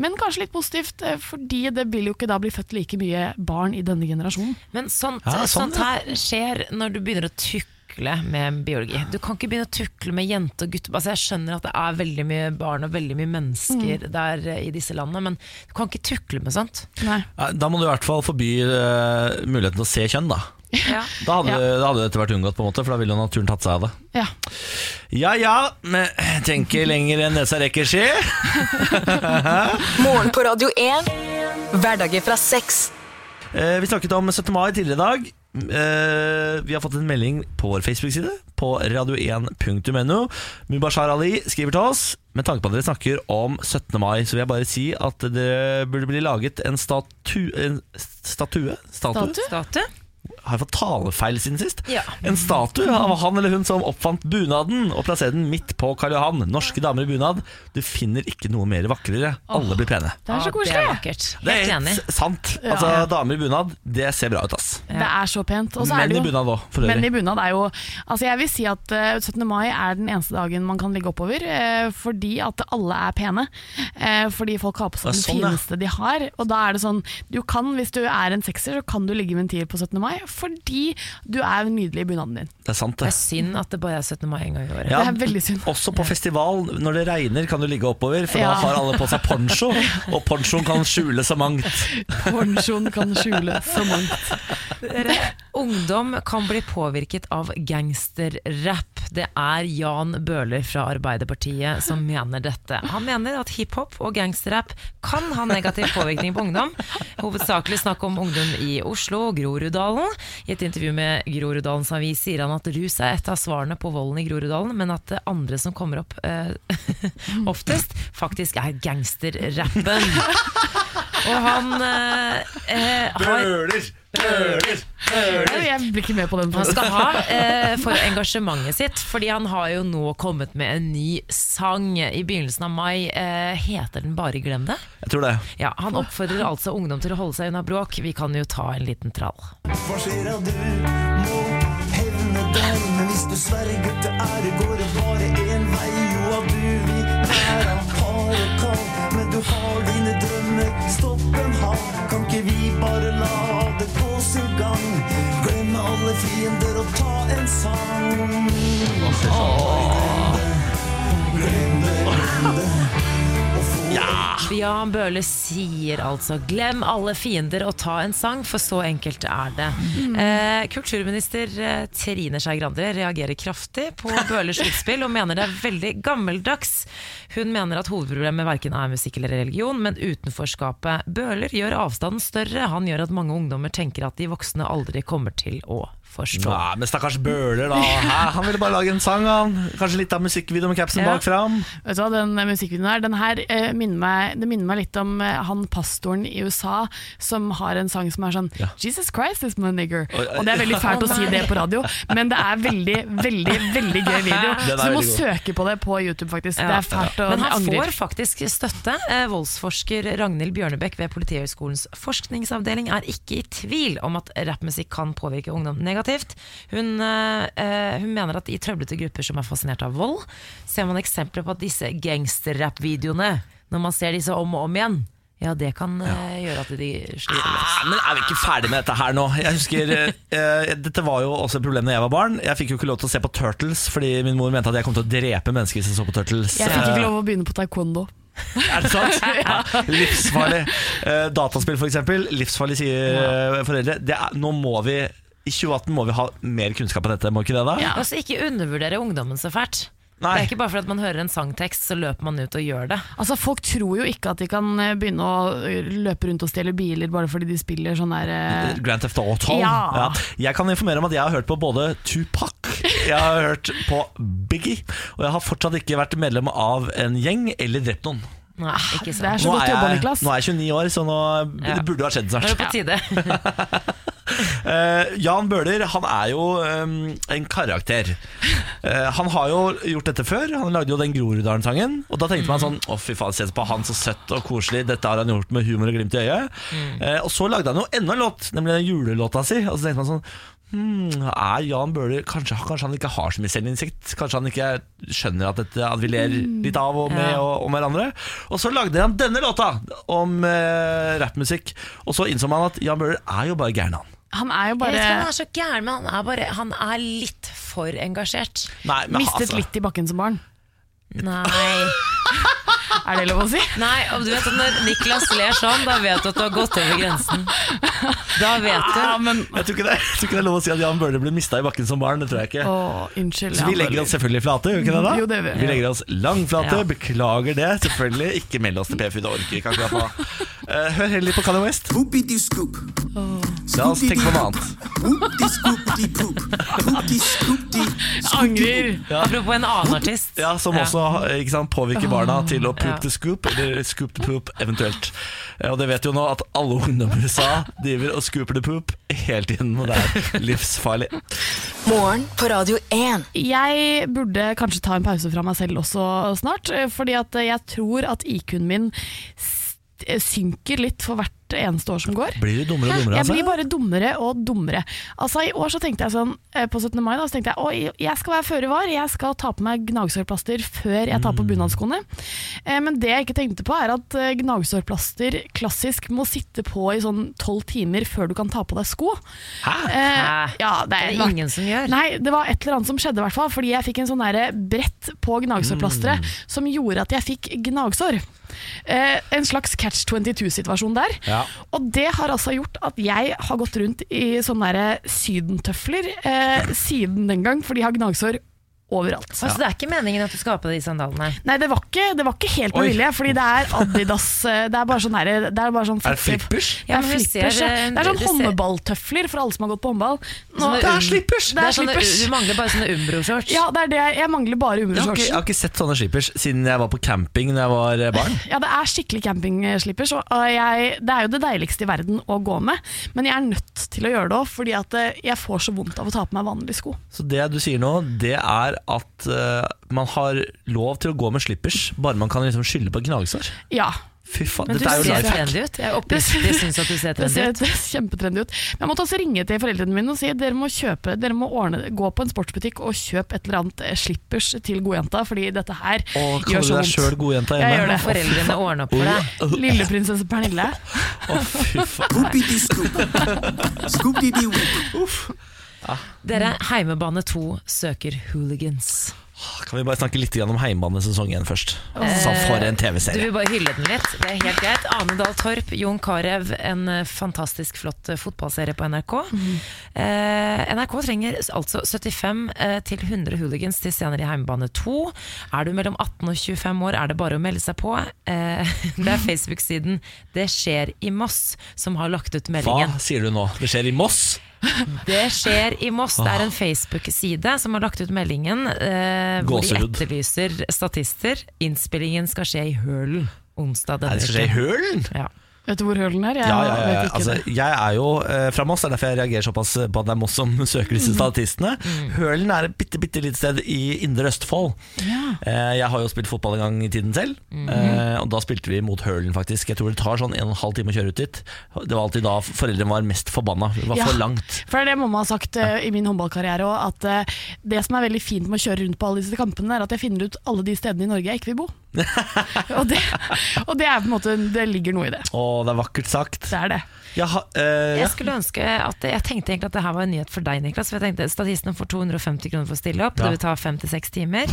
C: Men kanskje litt positivt, eh, fordi det vil jo ikke da bli født like mye barn i denne generasjonen.
B: Men sånt,
A: Ja, sånn,
B: sånt her skjer når du begynner å tukle med biologi. Du kan ikke begynne å tukle med jente og gutt. Altså jeg skjønner at det er veldig mye barn og veldig mye mennesker der eh, i disse landene, men du kan ikke tukle med sånt.
C: Nei.
A: Da må du i hvert fall forby uh, muligheten til å se kjønn, da.
B: Ja.
A: Da hadde,
C: Ja.
A: da hadde dette vært unngått, på en måte for da ville jo naturen tatt seg av det.
C: Ja.
A: Ja ja, men tenker lenger enn nesa rekker skje.
D: Morgen på Radio 1. Hverdager fra seks.
A: Eh, vi snakket om 17. mai tidligere i dag. eh, vi har fått en melding på vår Facebook-side, på radio1.no. Mubashar Ali skriver til oss med tanke på at dere snakker om 17. mai, så vil jeg bare si at det burde bli laget en statu... En statue? Statue?
C: Statue?
B: Statue?
A: Har fått talefeil siden sist?
B: Ja.
A: En statue av han eller hun som oppfant bunaden og plasserte den midt på Karl Johan. Norske damer i bunad. Du finner ikke noe mer vakrere. Alle blir pene.
C: Det er så
B: Det er
C: koselig.
B: vakkert.
A: Det
B: Helt
A: er helt sant. Altså, Damer i bunad, det ser bra ut, ass.
C: Det er så pent. Og så er
A: Menn
C: det
A: i bunad òg, for
C: Menn i bunad er jo Altså jeg vil si at eh, 17. mai er den eneste dagen man kan ligge oppover, eh, fordi at alle er pene. Eh, fordi folk har på seg
A: Det
C: det
A: sånn, ja.
C: fineste de har. Og da er det sånn Du kan, hvis du er en sekser, så kan du ligge tier på 17. mai, fordi du er nydelig i bunaden din.
A: Det er sant,
B: Det
A: det.
B: er synd at det bare er 17. mai en gang i året.
A: Ja,
C: Det er veldig synd.
A: Også på festival, når det regner, kan du ligge oppover, for
C: Ja.
A: da har alle på seg poncho, og ponchoen kan skjule så mangt.
C: Ponchoen kan skjule så mangt.
B: Ungdom kan bli påvirket av gangsterrap. Det er Jan Bøhler fra Arbeiderpartiet som mener dette. Han mener at hiphop og gangsterrap kan ha negativ påvirkning på ungdom. Hovedsakelig snakk om ungdom i Oslo og Groruddalen. I et intervju med Groruddalens Avis sier han at rus er et av svarene på volden i Groruddalen, men at det andre som kommer opp eh, oftest, faktisk er gangsterrappen. Og han eh, eh, har
A: Bøler! Bøler!
C: Jeg blir ikke med på den.
B: han skal ha eh, for engasjementet sitt, fordi han har jo nå kommet med en ny sang. I begynnelsen av mai eh, heter den bare 'Glem det'.
A: Jeg tror det.
B: Ja, Han oppfordrer altså ungdom til å holde seg unna bråk. Vi kan jo ta en liten trall.
E: Hva skjer av du må hevne deg Men hvis du sverger til ære går det bare en vei Jo at du vil være harde kall, Men du har dine drømmer Stopp en hal Kan ikke vi bare la gang. Glemme alle fiender og ta en sang. Glem det, glem det få
B: Jan Bøhler sier altså 'glem alle fiender og ta en sang', for så enkelt er det. Eh, kulturminister eh, Trine Skei Grande reagerer kraftig på Bøhlers utspill og mener det er veldig gammeldags. Hun mener at hovedproblemet verken er musikk eller religion, men utenforskapet. Bøhler gjør avstanden større. Han gjør at mange ungdommer tenker at de voksne aldri kommer til å forstå.
A: Nei, men stakkars Bøler, da. Hæ? Han ville bare lage en sang, han. Kanskje litt av musikkvideo med capsen
B: Ja.
A: bak fram.
C: Vet du hva, den musikkvideoen her, den her eh, minner meg, det minner meg litt om eh, han pastoren i USA som har en sang som er sånn
A: Ja.
C: Jesus Christ is my nigger. Og det er veldig fælt å si det på radio, men det er veldig, veldig veldig gøy video. Så du må søke på det på YouTube, faktisk.
B: Ja.
C: Det er fælt å angre.
B: Men han
C: angrer.
B: får faktisk støtte. Eh, voldsforsker Ragnhild Bjørnebekk ved Politihøgskolens forskningsavdeling er ikke i tvil om at rappmusikk kan påvirke ungdom negativt. Hun, eh, eh, hun mener at i trøblete grupper som er fascinert av vold, ser man eksempler på at disse gangsterrap-videoene, når man ser disse om og om igjen, ja, det kan eh, gjøre at de sliter litt.
A: Ah, men er vi ikke ferdig med dette her nå? Jeg husker, eh, Dette var jo også et problem da jeg var barn. Jeg fikk jo ikke lov til å se på Turtles fordi min mor mente at jeg kom til å drepe mennesker hvis jeg så på Turtles.
C: Jeg fikk
A: Eh,
C: ikke lov å begynne på taekwondo.
A: Er det sant? ja. Livsfarlig. Uh, dataspill, eksempel. Livsfarlig, sier ja. foreldre. Det er, nå må vi I 2018 må vi ha mer kunnskap om dette, må ikke det da?
C: Ja.
B: Altså, ikke undervurdere ungdommen så fælt.
A: Nei.
B: Det er ikke bare fordi at man hører en sangtekst, så løper man ut og gjør det.
C: Altså Folk tror jo ikke at de kan eh, begynne å eh, løpe rundt og stjele biler bare fordi de spiller sånn der eh,
A: Grand Theft Auto.
C: Ja.
A: Jeg kan informere om at jeg har hørt på både Tupac, jeg har hørt på Biggie, og jeg har fortsatt ikke vært medlem av en gjeng eller drept noen.
B: Nei, ikke
C: Det er så
A: Nå
C: godt jobba, Niklas.
A: nå er jeg 29 år, så nå
B: Ja.
A: det burde ha skjedd
B: er det
A: er
B: på tide.
A: Eh, Jan Bøhler han er jo um, en karakter. Uh, han har jo gjort dette før. Han lagde jo den Groruddalen-sangen. Og da tenkte man sånn Å, fy faen, se på han så søtt og koselig. Dette har han gjort med humor og glimt i øyet. Uh, og så lagde han jo enda en låt, nemlig den julelåta si. Og så tenkte man sånn Hmm, er Jan Bøhler kanskje, kanskje han ikke har så mye selvinnsikt? Kanskje han ikke skjønner at, dette, at vi ler litt av og med
B: Ja.
A: og, om hverandre? Og så lagde han denne låta om eh, rappmusikk. Og så innså man at Jan Bøhler er jo bare gæren, han.
C: Han er jo
B: Jeg vet ikke om
C: bare
B: han er så gæren, men han er, bare, han er litt for engasjert.
A: Nei, men
C: mistet
A: altså-
C: litt i bakken som barn.
B: Nei.
C: Er det lov å si?
B: Nei, og du vet at Når Niklas ler sånn, da vet du at du har gått over grensen. Da vet du.
C: Ja, men
A: Jeg tror, ikke det, jeg tror ikke det er lov å si at Jan Bøhler ble mista i bakken som barn. Det tror jeg ikke.
C: Å, unnskyld.
A: Så vi
C: Jan
A: legger
C: Bøhler.
A: oss selvfølgelig flate, gjør vi ikke det da?
C: Jo, det gjør vi.
A: vi legger oss langflate,
B: Ja.
A: beklager det. Selvfølgelig. Ikke meld oss til PFU, det orker vi ikke akkurat nå. Eh, hør heller på Kanye West.
E: Whoopity scoop.
A: La oss tenke på noe annet.
C: Angrer.
B: Apropos en annen artist.
A: Ja, Som også ikke sant, påvirker barna til å poop
B: ja.
A: The scoop, eller scoop the poop eventuelt. Og det vet jo nå at alle ungdommer i USA driver og scooper the poop hele tiden. Og det er livsfarlig.
D: Morgen på Radio 1.
C: Jeg burde kanskje ta en pause fra meg selv også snart, fordi at jeg tror at IQ-en min synker litt for hvert eneste år som går.
A: Blir du dummere og dummere?
C: Jeg
A: Altså?
C: blir bare dummere og dummere. Altså I år så tenkte jeg sånn eh, På 17. mai da, så tenkte jeg at jeg skal være føre var. Jeg skal ta på meg gnagsårplaster før jeg tar på bunadskoene. Eh, Men det jeg ikke tenkte på, er at eh, gnagsårplaster klassisk må sitte på i sånn tolv timer før du kan ta på deg sko.
A: Hæ?
C: Eh, ja, det
B: Det
C: er
B: er det ingen som gjør.
C: Nei, det var et eller annet som skjedde i hvert fall, fordi jeg fikk en sånn brett på gnagsårplasteret
A: Mm.
C: som gjorde at jeg fikk gnagsår. Eh, en slags catch 22-situasjon der.
A: Ja.
C: Og det har altså gjort at jeg har gått rundt i sånne sydentøfler eh, siden den gang, for de har gnagsår overalt.
B: Altså, det er ikke meningen at du skal ha på de sandalene.
C: Nei, det var ikke, det var ikke helt med vilje, fordi det er Adidas eh, Det er bare sånn, her, det er bare sånn
A: Er det flippers?
C: Ja,
B: det, er
C: flippers,
B: ser,
C: ja.
B: eh,
C: Det er sånn
B: du ser-
C: håndballtøfler for alle som har gått på håndball. Nå,
B: Sånne
A: Det er slippers!
C: Det er
B: sånne,
C: slippers.
B: Du mangler bare sånne Umbro-shorts.
C: ja, det er det. Jeg mangler bare
A: Umbro-shorts. Jeg,
C: jeg
A: har ikke sett sånne slippers siden jeg var på camping da jeg var eh, barn.
C: Ja, det er skikkelig camping-slippers, og jeg, det er jo det deiligste i verden å gå med. Men jeg er nødt til å gjøre det òg, fordi at eh, jeg får så vondt av å ta på meg vanlige sko.
A: Så det du sier nå, det er at uh, man har lov til å gå med slippers, bare man kan liksom skylde på gnagsår.
C: Ja.
A: Fy faen, dette er jo life hack.
B: trendy ut. Jeg oppriktig syns at du ser trendy ut.
C: det ser kjempetrendy ut. Men jeg måtte også ringe til foreldrene mine og si dere må kjøpe, dere må ordne, gå på en sportsbutikk og kjøpe et eller annet eh, slippers til godjenta, fordi dette her
A: Og
C: gjør
A: kaller du
C: så
A: deg
C: vondt.
A: sjøl godjenta
C: Jeg gjør det.
B: Foreldrene ordner opp for deg.
C: Lilleprinsesse Pernille.
A: Å, fy faen.
B: Dere, Heimebane 2 søker hooligans.
A: Kan vi bare snakke litt om Heimebane-sesong 1 først? Så for en TV-serie.
B: Du vil bare hylle den litt. Det er helt greit. Ane Dahl Torp, Jon Carew, en eh, fantastisk flott eh, fotballserie på NRK. Eh, NRK trenger altså 75 eh, til 100 hooligans til senere i Heimebane 2. Er du mellom 18 og 25 år, er det bare å melde seg på. Eh, det er Facebook-siden Det skjer i Moss som har lagt ut meldingen.
A: Hva sier du nå? Det skjer i Moss?
B: Det skjer i Moss. Det er en Facebook-side som har lagt ut meldingen eh, hvor de
A: Gåsehud.
B: etterlyser statister. Innspillingen skal skje i Hølen onsdag
A: Nei,
B: denne
A: det skal skje i Hølen?
B: Ja.
C: Vet du hvor hølen er? Jeg
A: Ja, ja, ja. Altså, jeg er jo eh, fra Moss, det er derfor jeg reagerer såpass på at det er Moss som søker disse statistene. Hølen er et bitte, bitte lite sted i Indre Østfold. Eh, jeg har jo spilt fotball en gang i tiden selv, eh, og da spilte vi mot Hølen, faktisk. Jeg tror det tar sånn en og en halv time å kjøre ut dit. Det var alltid da foreldrene var mest forbanna. Det var for langt.
C: For det er det mamma har sagt eh, i min håndballkarriere òg, at eh, det som er veldig fint med å kjøre rundt på alle disse kampene, er at jeg finner ut alle de stedene i Norge jeg ikke vil bo. og, det, og det er på en måte Det ligger noe i det.
A: Å, det er vakkert sagt.
C: Det er det.
A: Jeg, ha, eh, ja.
B: Jeg skulle ønske at Jeg tenkte egentlig at det her var en nyhet for deg, Niklas. For jeg tenkte Statistene får 250 kroner for å stille opp.
A: Ja.
B: Det vil ta fem til seks timer.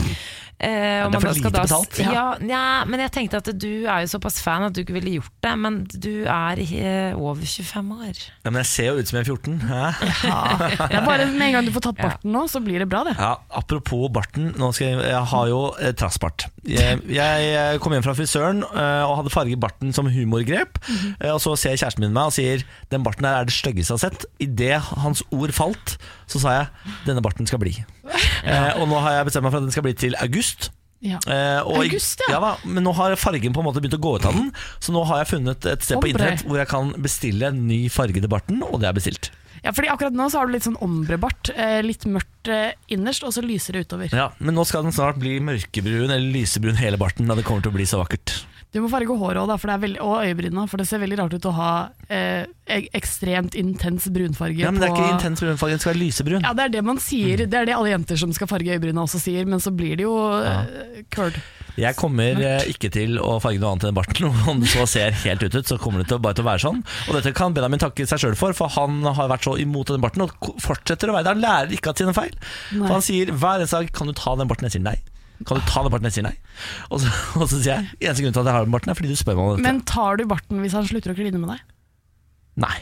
B: Eh, ja,
A: det er for lite
B: da-
A: betalt.
B: Ja, ja, men jeg tenkte at du er jo såpass fan at du ikke ville gjort det. Men du er eh, over 25 år.
A: Ja, men jeg ser jo ut som jeg er 14. Hæ?
C: Ja. Det bare Med en gang du får tatt barten nå, så blir det bra, det.
A: Ja, apropos barten, nå skal jeg, jeg har jo eh, trassbart. Jeg, jeg kom hjem fra frisøren eh, og hadde farget barten som humorgrep. Eh, og så ser kjæresten min meg og sier den barten her er det styggeste jeg har sett. Idet hans ord falt, så sa jeg denne barten skal bli. Eh, og nå har jeg bestemt meg for at den skal bli til august.
C: Ja.
A: Eh,
C: August, ja.
A: da, men nå har fargen på en måte begynt å gå ut av den. Så nå har jeg funnet et sted på internett hvor jeg kan bestille en ny fargede barten, og det er bestilt.
C: Ja, fordi akkurat nå så har du litt sånn ombrebart. Eh, litt mørkt eh, innerst, og så lyser det utover.
A: Ja, Men nå skal den snart bli mørkebrun eller lysebrun hele barten. Da det kommer til å bli så vakkert.
C: Du må farge håret også, da, for det er veldig, og øyebrynene, for det ser veldig rart ut å ha eh, ekstremt intens brunfarge
A: Ja, men Det er
C: på
A: ikke intens brunfarge, den skal være lysebrun.
C: Ja, det er det man sier. Det er det alle jenter som skal farge øyebrynene også sier, men så blir det jo uh, curd.
A: Jeg kommer eh, ikke til å farge noe annet enn barten. Om det så ser helt ut ut, så kommer det til, bare til å være sånn. Og dette kan Benjamin takke seg sjøl for, for han har vært så imot den barten og fortsetter å være det. Han lærer ikke av sine feil.
C: Nei.
A: For han sier hver eneste dag 'Kan du ta den barten?' Jeg sier nei. Kan du ta den barten? Jeg sier nei. Og så, og så sier jeg eneste grunn til at jeg har den barten, er fordi du spør meg om dette.
C: Men tar du barten hvis han slutter å kline med deg?
A: nei.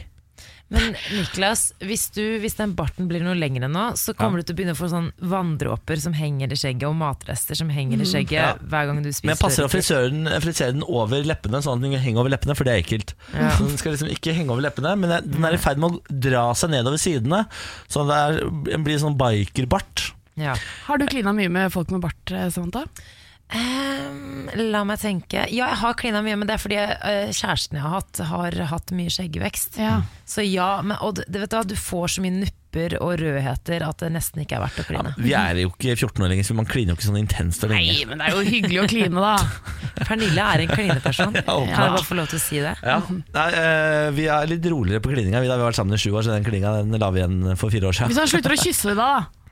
B: Men Niklas, hvis, du, hvis den barten blir noe lengre nå, så kommer du til å begynne å få sånn vanndråper som henger i skjegget, og matrester som henger i skjegget hver gang du spiser.
A: Men jeg passer å frisere den, over leppene, sånn at den henger over leppene, for det er ekkelt.
B: Ja.
A: Så den skal liksom ikke henge over leppene, men den er i ferd med å dra seg nedover sidene, så det er, den blir sånn bikerbart.
B: Ja.
C: Har du klina mye med folk med bart, eh, Samantha?
B: Um, la meg tenke. Ja, jeg har klina mye, men det er fordi uh, kjæresten jeg har hatt, har hatt mye skjeggvekst.
C: Ja.
B: Så ja, men, og det, vet du, hva, du får så mye nupper og rødheter at det nesten ikke er verdt å kline.
A: Vi er jo ikke 14 år lenger, så man kliner jo ikke sånn intenst og lenge.
C: Nei, men det er jo hyggelig å kline, da.
B: Pernille er en klineperson. Kan jeg bare få lov til å si det?
A: Ja. Nei, uh, vi er litt roligere på klininga. Vi, da, vi har vært sammen i sju år, så den klininga den la vi igjen for fire år siden.
C: Hvis han slutter å kysse deg, da?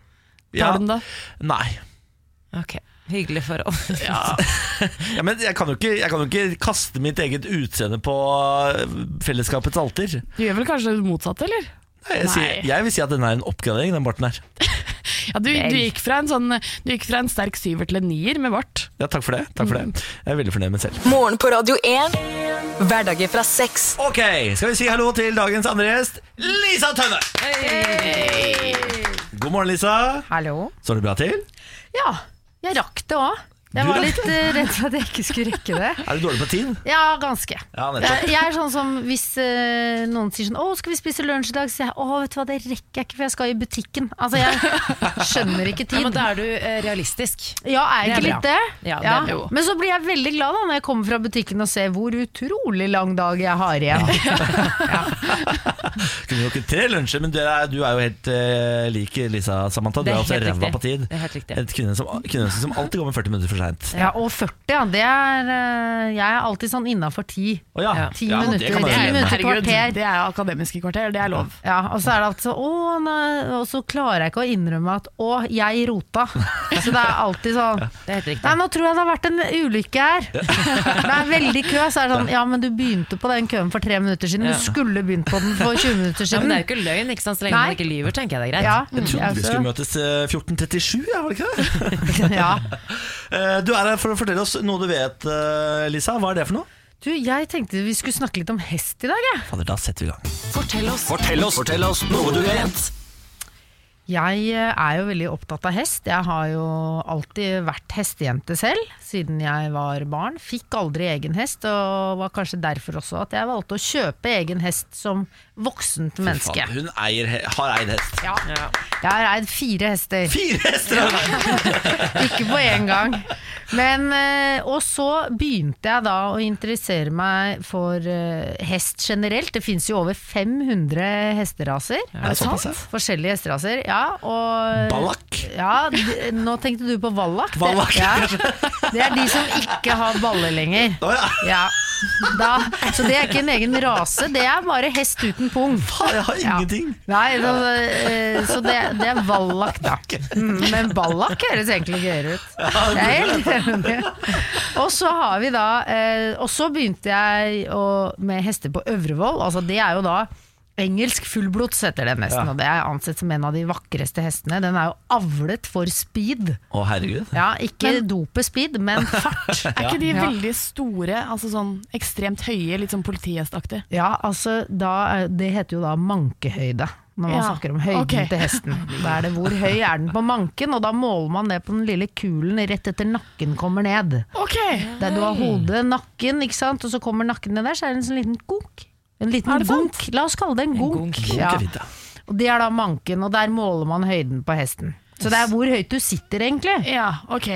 C: Tar
A: Ja,
C: du den da?
A: nei.
B: Ok, Hyggelig forhold.
A: Ja, men jeg kan, jo ikke, jeg kan jo ikke kaste mitt eget utseende på eh, fellesskapets alter.
C: Du gjør vel kanskje det motsatte, eller?
A: Nei, jeg, sier, jeg vil si at den er en oppgradering, den barten her.
C: Ja, du, du, gikk fra en sånn, du gikk fra en sterk syver til en nier med bart.
A: Ja, takk for det. Takk for det. Jeg er veldig fornøyd med selv.
D: Morgen på Radio 1. Hverdager fra seks.
A: Ok, skal vi si hallo til dagens andre gjest, Lisa Tønne. God morgen, Lisa.
H: Hallo.
A: Står det bra til?
H: Ja, jeg rakk det òg. Jeg var litt eh, redd for at jeg ikke skulle rekke det.
A: Er du dårlig på tid?
H: Ja, ganske.
A: Ja, nettopp.
H: Jeg, jeg er sånn som hvis eh, noen sier sånn 'Å, skal vi spise lunsj i dag?' Så sier jeg 'Å, vet du hva, det rekker jeg ikke, for jeg skal i butikken'. Altså, jeg skjønner ikke
B: Ja, men da er du eh, realistisk.
H: Ja, er jeg
B: Det er
H: ikke litt det?
B: Ja, det er bra.
H: Men så blir jeg veldig glad da når jeg kommer fra butikken og ser hvor utrolig lang dag jeg har igjen.
A: Kunne jo ikke tre lunsjer, men du er, du er jo helt uh, lik Lisa Samantha. Du er
B: er
A: også
B: helt
A: ræva på tid.
B: Det er helt riktig.
A: Et kvinne som, kvinne som alltid kommer 40 minutter for seint.
H: Ja, og 40, ja. Det er eh, Jeg er alltid sånn innafor 10.
A: Å ja.
B: Ja.
H: Ti
A: Ja,
H: minutter.
A: det med.
H: minutter.
C: Herregud,
H: kvarter.
C: det er akademiske kvarter, det er lov.
H: Ja, og så er det alltid så Å, nei, og så klarer jeg ikke å innrømme at Å, jeg rota. Så det er alltid sånn
B: Det er helt riktig.
H: Nei, nå tror jeg det har vært en ulykke her. Det er veldig kø. Så er det sånn Ja, men du begynte på den køen for tre minutter siden.
B: Ja.
H: Du skulle begynt på den for 20 minutter
B: Ja, men det er jo ikke løgn, ikke sant? så lenge
H: Nei.
B: man ikke lyver, tenker jeg det er greit.
H: Ja,
A: Jeg trodde vi skulle møtes eh, 14.37, ja, var det ikke det?
H: ja.
A: Eh, Du er her for å fortelle oss noe du vet, eh, Lisa. Hva er det for noe?
H: Du, jeg tenkte vi skulle snakke litt om hest i dag, jeg.
A: Fader, da setter vi i gang.
B: Fortell oss.
E: Fortell oss, fortell oss noe du vet.
H: Jeg eh, er jo veldig opptatt av hest. Jeg har jo alltid vært hestejente selv, siden jeg var barn. Fikk aldri egen hest, og var kanskje derfor også at jeg valgte å kjøpe egen hest som voksent menneske.
A: Faen, hun eier, har eid hest.
H: Ja. Jeg har eid fire hester.
A: Fire hester!
H: Ikke på én gang. Men, eh, og så begynte jeg da å interessere meg for eh, hest generelt. Det fins jo over 500 hesteraser.
A: Er det sant? sant?
H: Forskjellige hesteraser. Ja, og
A: Ballak?
H: Ja, nå tenkte du på vallak. Det- Ja. Det er de som ikke har baller lenger.
A: Ja.
H: Ja. Da, så det er ikke en egen rase, det er bare hest uten pung.
A: Faen, jeg har
H: Ja.
A: ingenting.
H: Nei, da, eh, så det, det er vallak, da. Mm, Men Ballak høres egentlig gøyere ut. Det er helt enig. Og så har vi da eh, Og så begynte jeg å, med hester på Øvrevoll. Altså det er jo da Engelsk fullblods heter den hesten,
A: Ja.
H: og det er ansett som en av de vakreste hestene. Den er jo avlet for speed.
A: Å, herregud.
H: Ja, ikke dope speed, men fart.
C: Er ikke de
H: Ja.
C: veldig store, altså sånn ekstremt høye, litt sånn politihestaktig?
H: Ja, altså da, er- Det heter jo da mankehøyde. Når man
C: Ja,
H: snakker om høyden
C: okay.
H: til hesten. Da er det hvor høy er den på manken, og da måler man det på den lille kulen rett etter nakken kommer ned.
C: Okay.
H: Der du har hodet, nakken, ikke sant? og så kommer nakken ned der, så er det en sånn liten gunk. En liten gunk. La oss kalle det en gunk.
B: gunk.
H: Ja. Og det er da manken, og der måler man høyden på hesten. Så det er hvor høyt du sitter, egentlig.
C: Ja, ok.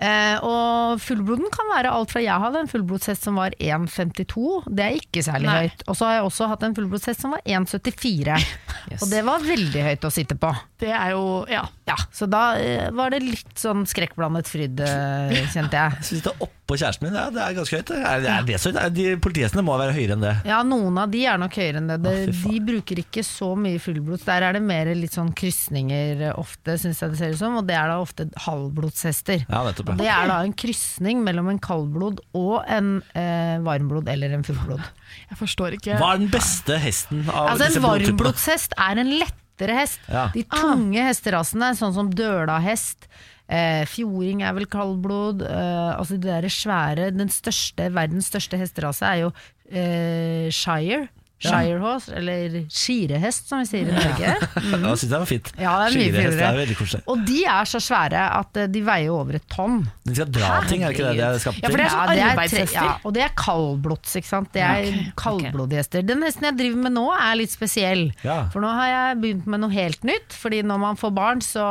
H: Eh, og fullbloden kan være alt fra Jeg hadde en fullblodshest som var 1,52, det er ikke særlig
C: Nei.
H: høyt. Og så har jeg også hatt en fullblodshest som var 1,74, og det var veldig høyt å sitte på.
C: Det er jo Ja.
H: Ja, Så da eh, var det litt sånn skrekkblandet fryd, eh, kjente jeg.
A: Så sitte oppå kjæresten min, ja, det er ganske høyt. det. Er, er det så? Er- De Politihestene må være høyere enn det.
H: Ja, noen av de er nok høyere enn det.
A: De, ah,
H: de bruker ikke så mye fullblods. Der er det mer litt sånn krysninger eh, ofte, syns jeg det ser ut som, og det er da ofte halvblodshester.
A: Ja, nettopp.
H: Det er da en krysning mellom en kaldblod og en eh, varmblod eller en fullblod.
C: Jeg forstår ikke
A: Hva er den beste hesten av
H: Altså
A: disse
H: En varmblodshest er en lettere hest.
A: Ja.
H: De tunge hesterasene, sånn som dølahest, eh, fjording er vel kaldblod, eh, altså det der svære Den største, verdens største hesterase er jo eh, Shire. Shirehorse, eller skirehest som vi sier i Norge. Mm.
A: Jeg synes det var fint.
H: Ja, det er mye
A: Skirehest
H: finere.
A: er veldig koselig.
H: Og de er så svære at eh, de veier over et tonn.
A: De skal dra ting, er det ikke det de er skapt
C: Ja, for det er sånn arbeidshester.
H: ja, og det er kaldblods, ikke sant. Det er
C: okay.
H: kaldblodige hester. Den hesten jeg driver med nå er litt spesiell.
A: Ja.
H: For nå har jeg begynt med noe helt nytt. Fordi når man får barn, så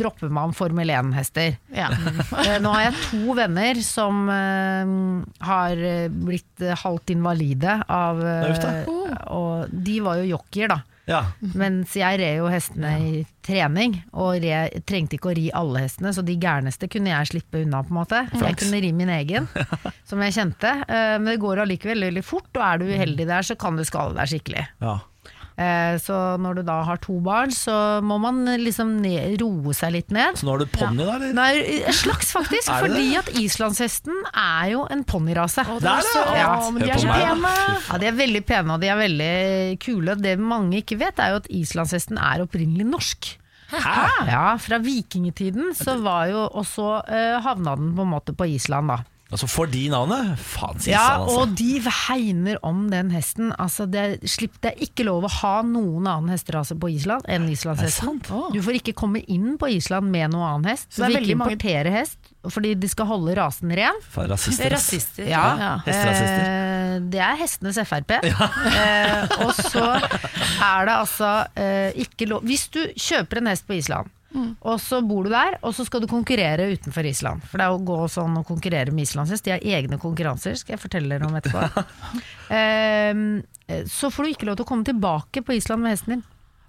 H: dropper man Formel 1-hester.
C: Ja.
H: Eh, Nå har jeg to venner som uh, har blitt eh, halvt invalide av eh,
A: Uff.
H: Og de var jo jockeyer, da.
A: Ja.
H: Mens jeg red jo hestene i trening, og re, trengte ikke å ri alle hestene, så de gærneste kunne jeg slippe unna, på en måte. Jeg kunne ri min egen, som jeg kjente. Eh, Men det går allikevel veldig fort, og er du uheldig der, så kan du skade deg skikkelig.
A: ja.
H: Eh, Så når du da har to barn, så må man liksom ned, roe seg litt ned.
A: Så nå har du ponni, da? eller?
H: Nei, en slags faktisk,
A: Er det
H: fordi at islandshesten er jo en ponnirase.
A: Er!
H: Ja.
C: Men de er så pene!
H: Ja, De er veldig pene og de er veldig kule. Det mange ikke vet, er jo at islandshesten er opprinnelig norsk. Hæ? Ja, Fra vikingtiden så var jo Og så eh, havna den på en måte på Island, da.
A: Altså, får de navnet? Faen, sier
H: Ja,
A: han, altså.
H: og de hegner om den hesten. Altså, det, slipp, det er ikke lov å ha noen annen hesterase på Island enn islandshesten. Du får ikke komme inn på Island med noen annen hest.
C: Så
H: Du
C: det er
H: får ikke
C: veldig mange-
H: importere hest, fordi de skal holde rasen ren.
A: For rasister.
B: Rasister.
H: Ja,
C: Ja.
A: Hesterasister.
H: eh, det er hestenes Frp. Eh, og så er det altså eh, ikke lov Hvis du kjøper en hest på Island, og så bor du der, og så skal du konkurrere utenfor Island. For det er å gå sånn og konkurrere med islandshest. De har egne konkurranser, skal jeg fortelle dere om etterpå. Eh, så får du ikke lov til å komme tilbake på Island med hesten din.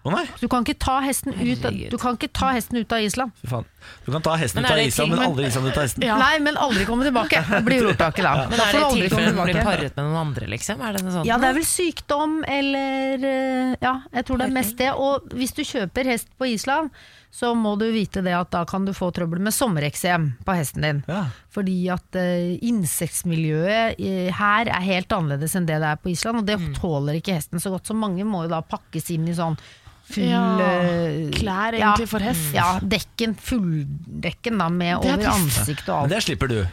A: Oh, nei,
H: Du kan ikke ta hesten ut du kan ikke ta hesten ut av Island.
A: fy faen. Du kan ta hesten ut av Island,
B: ting-
A: men aldri Island ut av hesten.
C: Ja.
H: Nei, men aldri komme tilbake. Blir ordtaket da.
B: Men er det
H: du
B: i
H: aldri
B: tilfelle den blir paret med noen andre, liksom? Er det noe sånt?
H: Ja, det er vel sykdom eller eh, Ja, jeg tror det er mest det. Og hvis du kjøper hest på Island, så må du vite det at da kan du få trøbbel med sommereksem på hesten din.
A: Ja.
H: Fordi at uh, insektmiljøet eh, her er helt annerledes enn det det er på Island, og det
C: Mm.
H: tåler ikke hesten så godt. Så mange må jo da pakkes inn i sånn full
C: Ja,
H: eh,
C: klær egentlig for hest.
H: Ja, dekken, fulldekken da, med
C: er
H: over ansiktet og
A: Men det slipper du,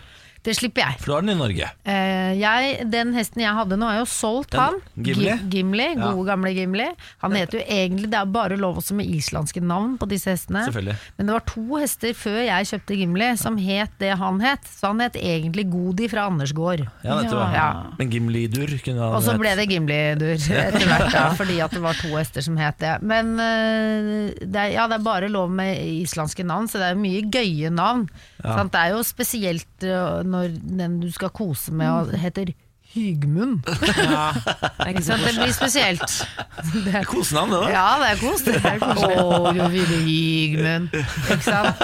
H: Det slipper jeg.
A: for du har den i Norge.
H: Eh, jeg, den hesten jeg hadde nå, har jo solgt
A: Den-
H: han.
A: Gimli?
H: Gi- Gimli,
A: Ja.
H: Gode, gamle Gimli. Han heter jo egentlig Det er bare lov også med islandske navn på disse hestene.
A: Selvfølgelig.
H: Men det var to hester før jeg kjøpte Gimli som het det han het. Så han het egentlig Godi fra Andersgård.
A: Ja, vet du hva.
H: Ja.
A: Men Gimli-dur kunne han
H: Og så ble det Gimli-dur etter hvert, da, fordi at det var to hester som het det. Men eh, det er, ja, det er bare lov med islandske navn, så det er mye gøye navn. Sant? Det er jo spesielt eh, når den du skal kose med heter Hygmund. Ikke sant? Det blir spesielt. Det er,
A: Kosenavn, det da.
H: ja, det er kos. Det er koselig. Å, ville Hygmund. Ikke sant?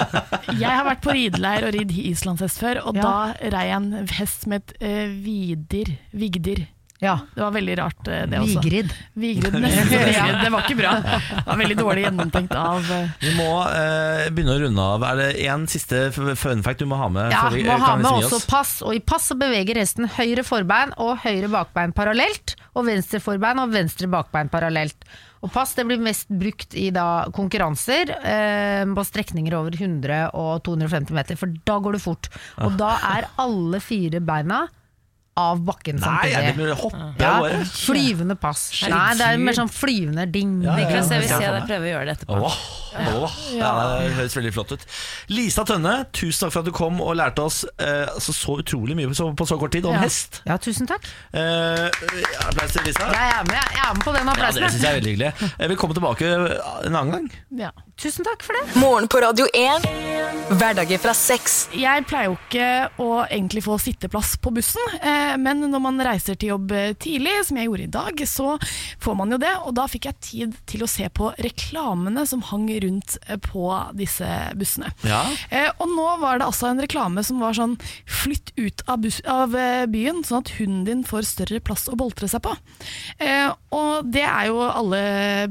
C: Jeg har vært på rideleir og ridd islandshest før, og
H: Ja.
C: da rei jeg en hest med et uh, Vidir. Vigdir.
H: Ja.
C: Det var veldig rart, eh, det også.
H: Vigrid.
C: Vigrid. nesten Vigrid. Det var ikke bra. Det var veldig dårlig gjennomtenkt av eh,
A: Vi må eh, begynne å runde av. Er det én siste fun fact du må ha med?
H: Ja,
A: vi
H: må ha med også
A: oss?
H: pass, og i pass så beveger hesten høyre forbein og høyre bakbein parallelt, og venstre forbein og venstre bakbein parallelt. Og pass det blir mest brukt i da konkurranser eh, på strekninger over 100 og 250 meter, for da går det fort.
A: Ah.
H: Og da er alle fire beina av bakken
A: Nei, er det
H: samtidig.
A: hoppe
H: Ja,
A: bare?
H: flyvende pass. Nei, det er mer sånn flyvende ding.
A: Ja, ja,
B: Niklas, jeg vil se deg prøve å gjøre det etterpå.
A: Åh, åh. Ja, det høres veldig flott ut. Lisa Tønne, tusen takk for at du kom og lærte oss eh, altså, så utrolig mye på så, på så kort tid om
C: Ja.
A: hest.
H: Ja, tusen takk.
A: Eh, applaus til Lisa.
H: Jeg er med, jeg er med på den
A: Ja, det
H: synes
A: syns jeg er veldig hyggelig. Jeg vil komme tilbake en annen gang.
C: ja.
H: tusen takk for det.
D: Morgen på Radio 1. Hverdager fra sex.
C: Jeg pleier jo ikke å egentlig få sitteplass på bussen, eh, men når man reiser til jobb eh, tidlig, som jeg gjorde i dag, så får man jo det. Og da fikk jeg tid til å se på reklamene som hang rundt eh, på disse bussene.
A: Ja.
C: Eh, og nå var det altså en reklame som var sånn flytt ut av, bus av eh, byen, sånn at hunden din får større plass å boltre seg på. Eh, og det er jo alle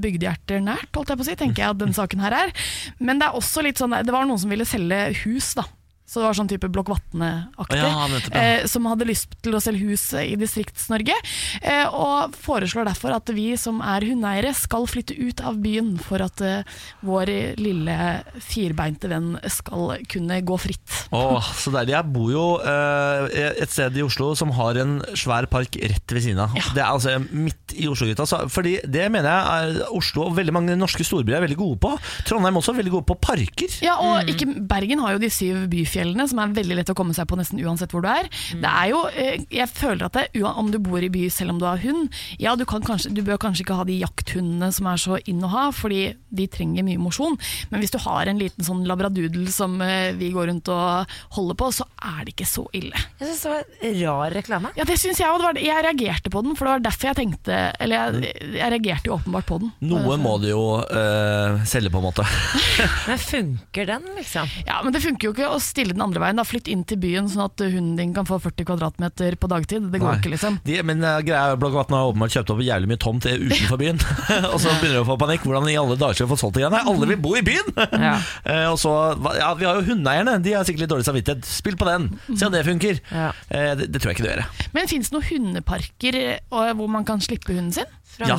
C: bygdehjerter nært, holdt jeg på å si, tenker jeg at den saken her er. Men det er også litt sånn, det var noen som ville selge hus da. Så det var sånn type Blokk Vatne-aktig,
A: Ja,
C: eh, som hadde lyst til å selge hus i Distrikts-Norge, eh, og foreslår derfor at vi som er hundeeiere skal flytte ut av byen for at eh, vår lille firbeinte venn skal kunne gå fritt.
A: Oh, så deilig. Jeg bor jo eh, et sted i Oslo som har en svær park rett ved siden av. Det er altså midt i Oslo-gryta. Fordi det mener jeg er Oslo og veldig mange norske storbyer er veldig gode på. Trondheim også er veldig gode på parker.
C: Ja, og ikke, Bergen har jo de syv byfjellene, som er veldig lett å komme seg på nesten uansett hvor du er. Det er jo, eh, jeg føler at det, om du bor i by selv om du har hund, ja, du, kan kanskje, du bør kanskje ikke ha de jakthundene som er så inn å ha, fordi de trenger mye mosjon. Men hvis du har en liten sånn labradoodle som eh, vi går rundt og holder på, så er det ikke så ille.
B: Jeg synes det var rar reklame.
C: Ja, det synes jeg var, jeg reagerte på den, for det var derfor jeg tenkte Eller jeg, jeg reagerte jo åpenbart på den.
A: Noe må du jo øh, selge, på en måte.
B: Men funker den, liksom?
C: Ja, Men det funker jo ikke å stille den andre veien. da Flytt inn til byen sånn at hunden din kan få 40 kvadratmeter på dagtid. Det går
A: Nei.
C: ikke, liksom.
A: De, men uh, greia Blokk har åpenbart kjøpt opp jævlig mye tomt utenfor byen. og så begynner de å få panikk. Hvordan i alle dager skal vi få solgt det? Nei, alle vil bo i byen!
B: Ja.
A: uh, og så, ja, Vi har jo hundeeierne, de har sikkert litt dårlig samvittighet. Spill på den, se om det funker.
B: Ja.
A: Uh, det, det tror jeg ikke det gjør.
C: Men fins det noen hundeparker eh, hvor man kan slippe hunden sin?
B: Fra
A: Ja,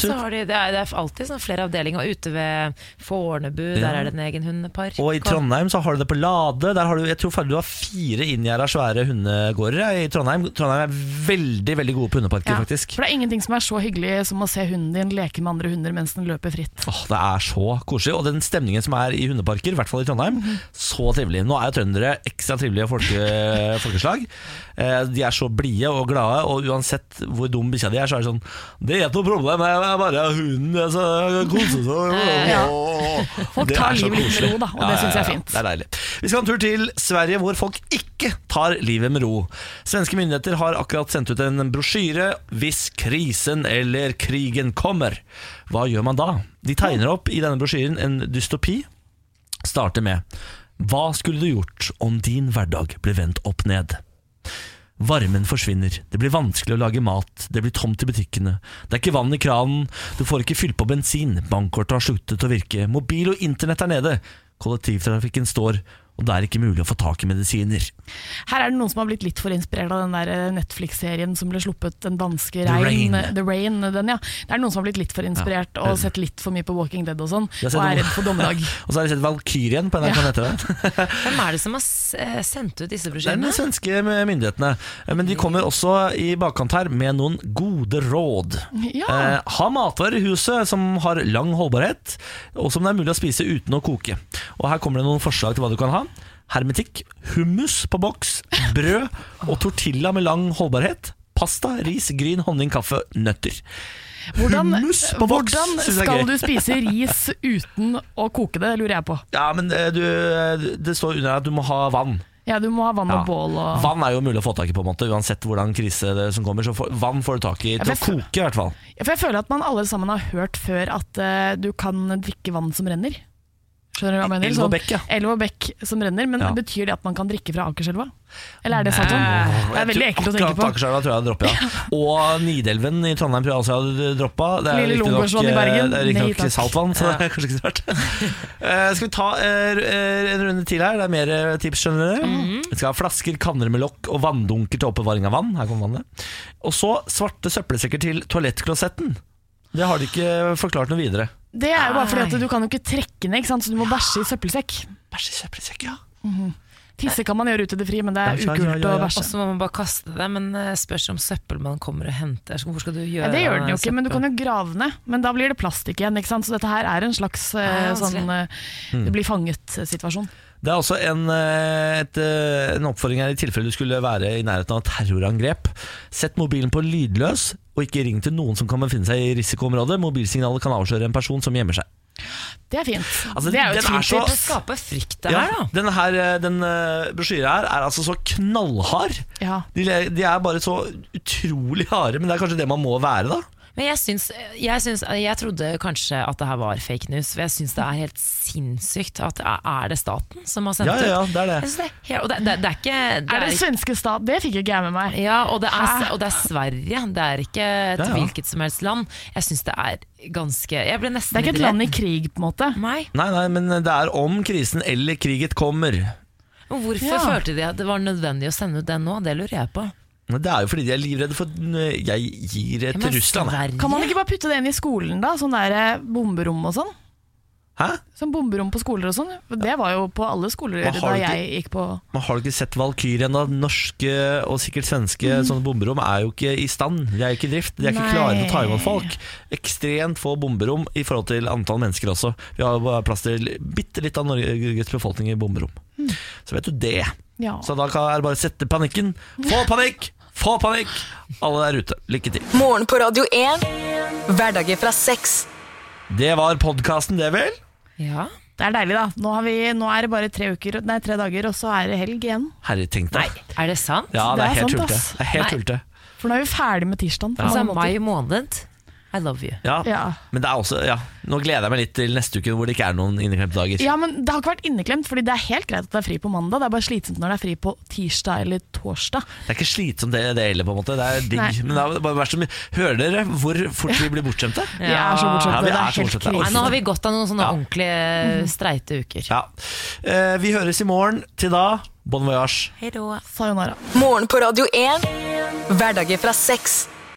B: så har de det er, det er alltid sånn flere avdelinger. Ute ved Fornebu,
A: Ja.
B: der er det en egen hundepark.
A: Og i Trondheim så har du det på Lade. Der har du, jeg tror du har fire inngjerda svære hundegårder i Trondheim. Trondheim er veldig veldig gode på hundeparker,
C: Ja,
A: faktisk.
C: For det er ingenting som er så hyggelig som å se hunden din leke med andre hunder mens den løper fritt.
A: Åh, det er så koselig. Og den stemningen som er i hundeparker, i hvert fall i Trondheim, så trivelig. Nå er jo trøndere ekstra trivelige folke, folkeslag. Eh, De er så blide og glade, og uansett hvor dum bikkja de er, så er det sånn Det er ikke noe problem, det er bare hunden altså, koser seg.
C: Folk tar livet litt med ro, da, og det synes jeg er fint.
A: Det er deilig. Vi skal en tur til Sverige hvor folk ikke tar livet med ro. Svenske myndigheter har akkurat sendt ut en brosjyre 'Hvis krisen eller krigen kommer'. Hva gjør man da? De tegner opp i denne brosjyren en dystopi. Starter med 'Hva skulle du gjort om din hverdag ble vendt opp ned'? Varmen forsvinner, det blir vanskelig å lage mat, det blir tomt i butikkene, det er ikke vann i kranen, du får ikke fylt på bensin, bankkortet har sluttet å virke, mobil og internett er nede, kollektivtrafikken står, og det er ikke mulig å få tak i medisiner.
C: Her er det noen som har blitt litt for inspirert av den der eh, Netflix-serien som ble sluppet, den danske
A: The
C: Rain.
A: Rain.
C: The Rain den, ja. Det er noen som har blitt litt for inspirert
A: Ja.
C: og sett litt for mye på Walking Dead og sånn,
A: Jeg har sett
C: og er redd for dommedag.
A: Og så har de sett Valkyrien på NRK
C: Ja.
A: nettet.
B: Hvem er det som har eh, sendt ut disse
A: Det er de svenske myndighetene. Men de kommer også i bakkant her med noen gode råd.
C: Ja.
A: Eh, ha matvarer i huset som har lang holdbarhet, og som det er mulig å spise uten å koke. Og Her kommer det noen forslag til hva du kan ha. Hermetikk, hummus på boks, brød og tortilla med lang holdbarhet. Pasta, ris, gryn, honning, kaffe, nøtter.
C: Hvordan,
A: Hummus på boks,
C: hvordan skal du spise ris uten å koke det, lurer jeg på.
A: Ja, men eh, du, Det står under at du må ha vann.
C: Ja, Du må ha vann
A: Ja.
C: og bål og
A: Vann er jo mulig å få tak i, på en måte uansett hvordan krise det som kommer. Så får- vann får du tak i
C: Ja,
A: til å koke, i hvert fall.
C: ja, For jeg føler at man alle sammen har hørt før at uh, du kan drikke vann som renner. Skjønner du hva jeg mener?
A: Elv og
C: Sånn-
A: bekk, ja.
C: Elv og bekk som renner, men
A: Ja.
C: betyr det at man kan drikke fra Akerselva? Eller er det sant? Det er veldig ekkelt å tenke på.
A: Akerselva tror jeg hadde droppet, ja. Og Nidelven i Trondheim tror jeg også jeg hadde droppa. Det er
C: Lille i
A: eh,
C: Bergen.
A: Det er
C: Nei,
A: riktignok
C: takk.
A: saltvann, så det er kanskje ikke så rart. Eh, skal vi ta eh, en runde til her? Det er mer eh, tips, skjønner dere.
C: Mhm.
A: Vi skal ha flasker, kanner med lokk og vanndunker til oppbevaring av vann. Her kommer vannet. Og så svarte søppelsekker til toalettklosetten. Det har de ikke forklart noe videre.
C: Det er jo bare fordi at du kan jo ikke trekke ned, ikke sant? så du må bæsje i søppelsekk.
A: Bæsje i søppelsekk, ja.
C: Tisse kan man gjøre ute i det fri, men det er
A: Ja, ja, ja, ja.
C: å
B: Og
C: bæsje.
B: så må man bare kaste det, men eh, spørs om søppelmannen kommer og henter. Hvor skal du gjøre
C: Ja, det gjør den jo
B: ikke,
C: ikke, men du kan jo grave ned. Men da blir det plastikk igjen, ikke sant? så dette her er en slags eh,
B: Ja,
C: sånn eh, Det blir fanget-situasjon.
A: Det er også en, et, en oppfordring her i tilfelle du skulle være i nærheten av terrorangrep. Sett mobilen på lydløs, og ikke ring til noen som kan befinne seg i risikoområdet. Mobilsignalet kan avsløre en person som gjemmer seg.
C: Det er fint.
A: Altså,
C: det er jo et fint tips.
B: Skape frykt, det
A: Ja,
B: her, da.
A: denne her, eh, den uh, brosjyra her er altså så knallhard.
C: Ja.
A: De, de er bare så utrolig harde, men det er kanskje det man må være, da.
B: Men jeg syns, jeg syns Jeg trodde kanskje at det her var fake news, for jeg syns det er helt sinnssykt at Er det staten som har sendt
A: Ja, ja, ja, det er det.
B: Det, er og det, det, det er ikke det
C: Er det
B: ikke-
C: svenske stat? Det fikk ikke jeg med meg.
B: ja, og det, er, og det er Sverige. Det er ikke et
A: Ja, ja.
B: hvilket som helst land. Jeg syns det er ganske Jeg ble
C: Det er ikke et land i krig, på en måte.
B: Nei.
A: Nei, nei, men det er om krisen eller kriget kommer.
B: Hvorfor
C: Ja.
B: følte de at det var nødvendig å sende ut den nå? Det lurer jeg på.
A: Det er jo fordi de er livredde for Jeg gir til
B: Men
A: Russland.
B: Sverige?
C: Kan man ikke bare putte det inn i skolen, da? Sånn der eh, bomberom og sånn?
A: Hæ?
C: Sånn bomberom på skoler og sånn. Det var jo på alle skoler da
A: ikke-
C: jeg gikk på
A: Man har du ikke sett Valkyrien? da? Norske og sikkert svenske sånne bomberom er jo ikke i stand. De er jo ikke i drift. De er ikke klare til å ta imot folk. Ekstremt få bomberom i forhold til antall mennesker også. Vi har jo bare plass til bitte litt av Norges befolkning i bomberom. Så vet du det.
C: Ja.
A: Så da er det bare å sette panikken. Få panikk! Få panikk! Alle der ute, lykke til.
D: Morgen på Radio 1. Hverdager fra seks.
A: Det var podkasten, det vel?
B: Ja.
C: Det er deilig, da. Nå, har vi, nå er det bare tre, uker, nei, tre dager, og så er det helg igjen.
A: Herre, tenk deg.
B: Er det sant?
A: Ja, det
C: Det
A: er
C: er
A: helt
C: sant, ass.
A: Det er helt
B: Nei.
A: tullete.
C: For nå er vi ferdig med tirsdagen. Ja.
B: Altså mai måned. I love you.
A: Ja.
C: Ja.
A: Men det er også, ja. Nå gleder jeg meg litt til neste uke hvor det ikke er noen inneklemte dager.
C: ja, men det har ikke vært inneklemt, fordi det er helt greit at det er fri på mandag. Det er bare slitsomt når det er fri på tirsdag eller torsdag.
A: Det er ikke slitsomt det, det heller, på en måte. Det er digg.
C: Nei.
A: Men det er bare vært så mye Hører dere hvor fort vi blir bortskjemte?
C: Vi er så bortskjemte.
A: Ja, vi
C: det
A: er
C: er
A: så
C: helt
A: bortskjemte.
B: Nei, nå har vi gått av noen sånne
A: Ja.
B: ordentlige streite uker.
A: Ja. Eh, vi høres i morgen. Til da, bon voyage.
B: Hei då.
C: Sayonara.
D: Morgen på Radio 1. Hverdager fra seks.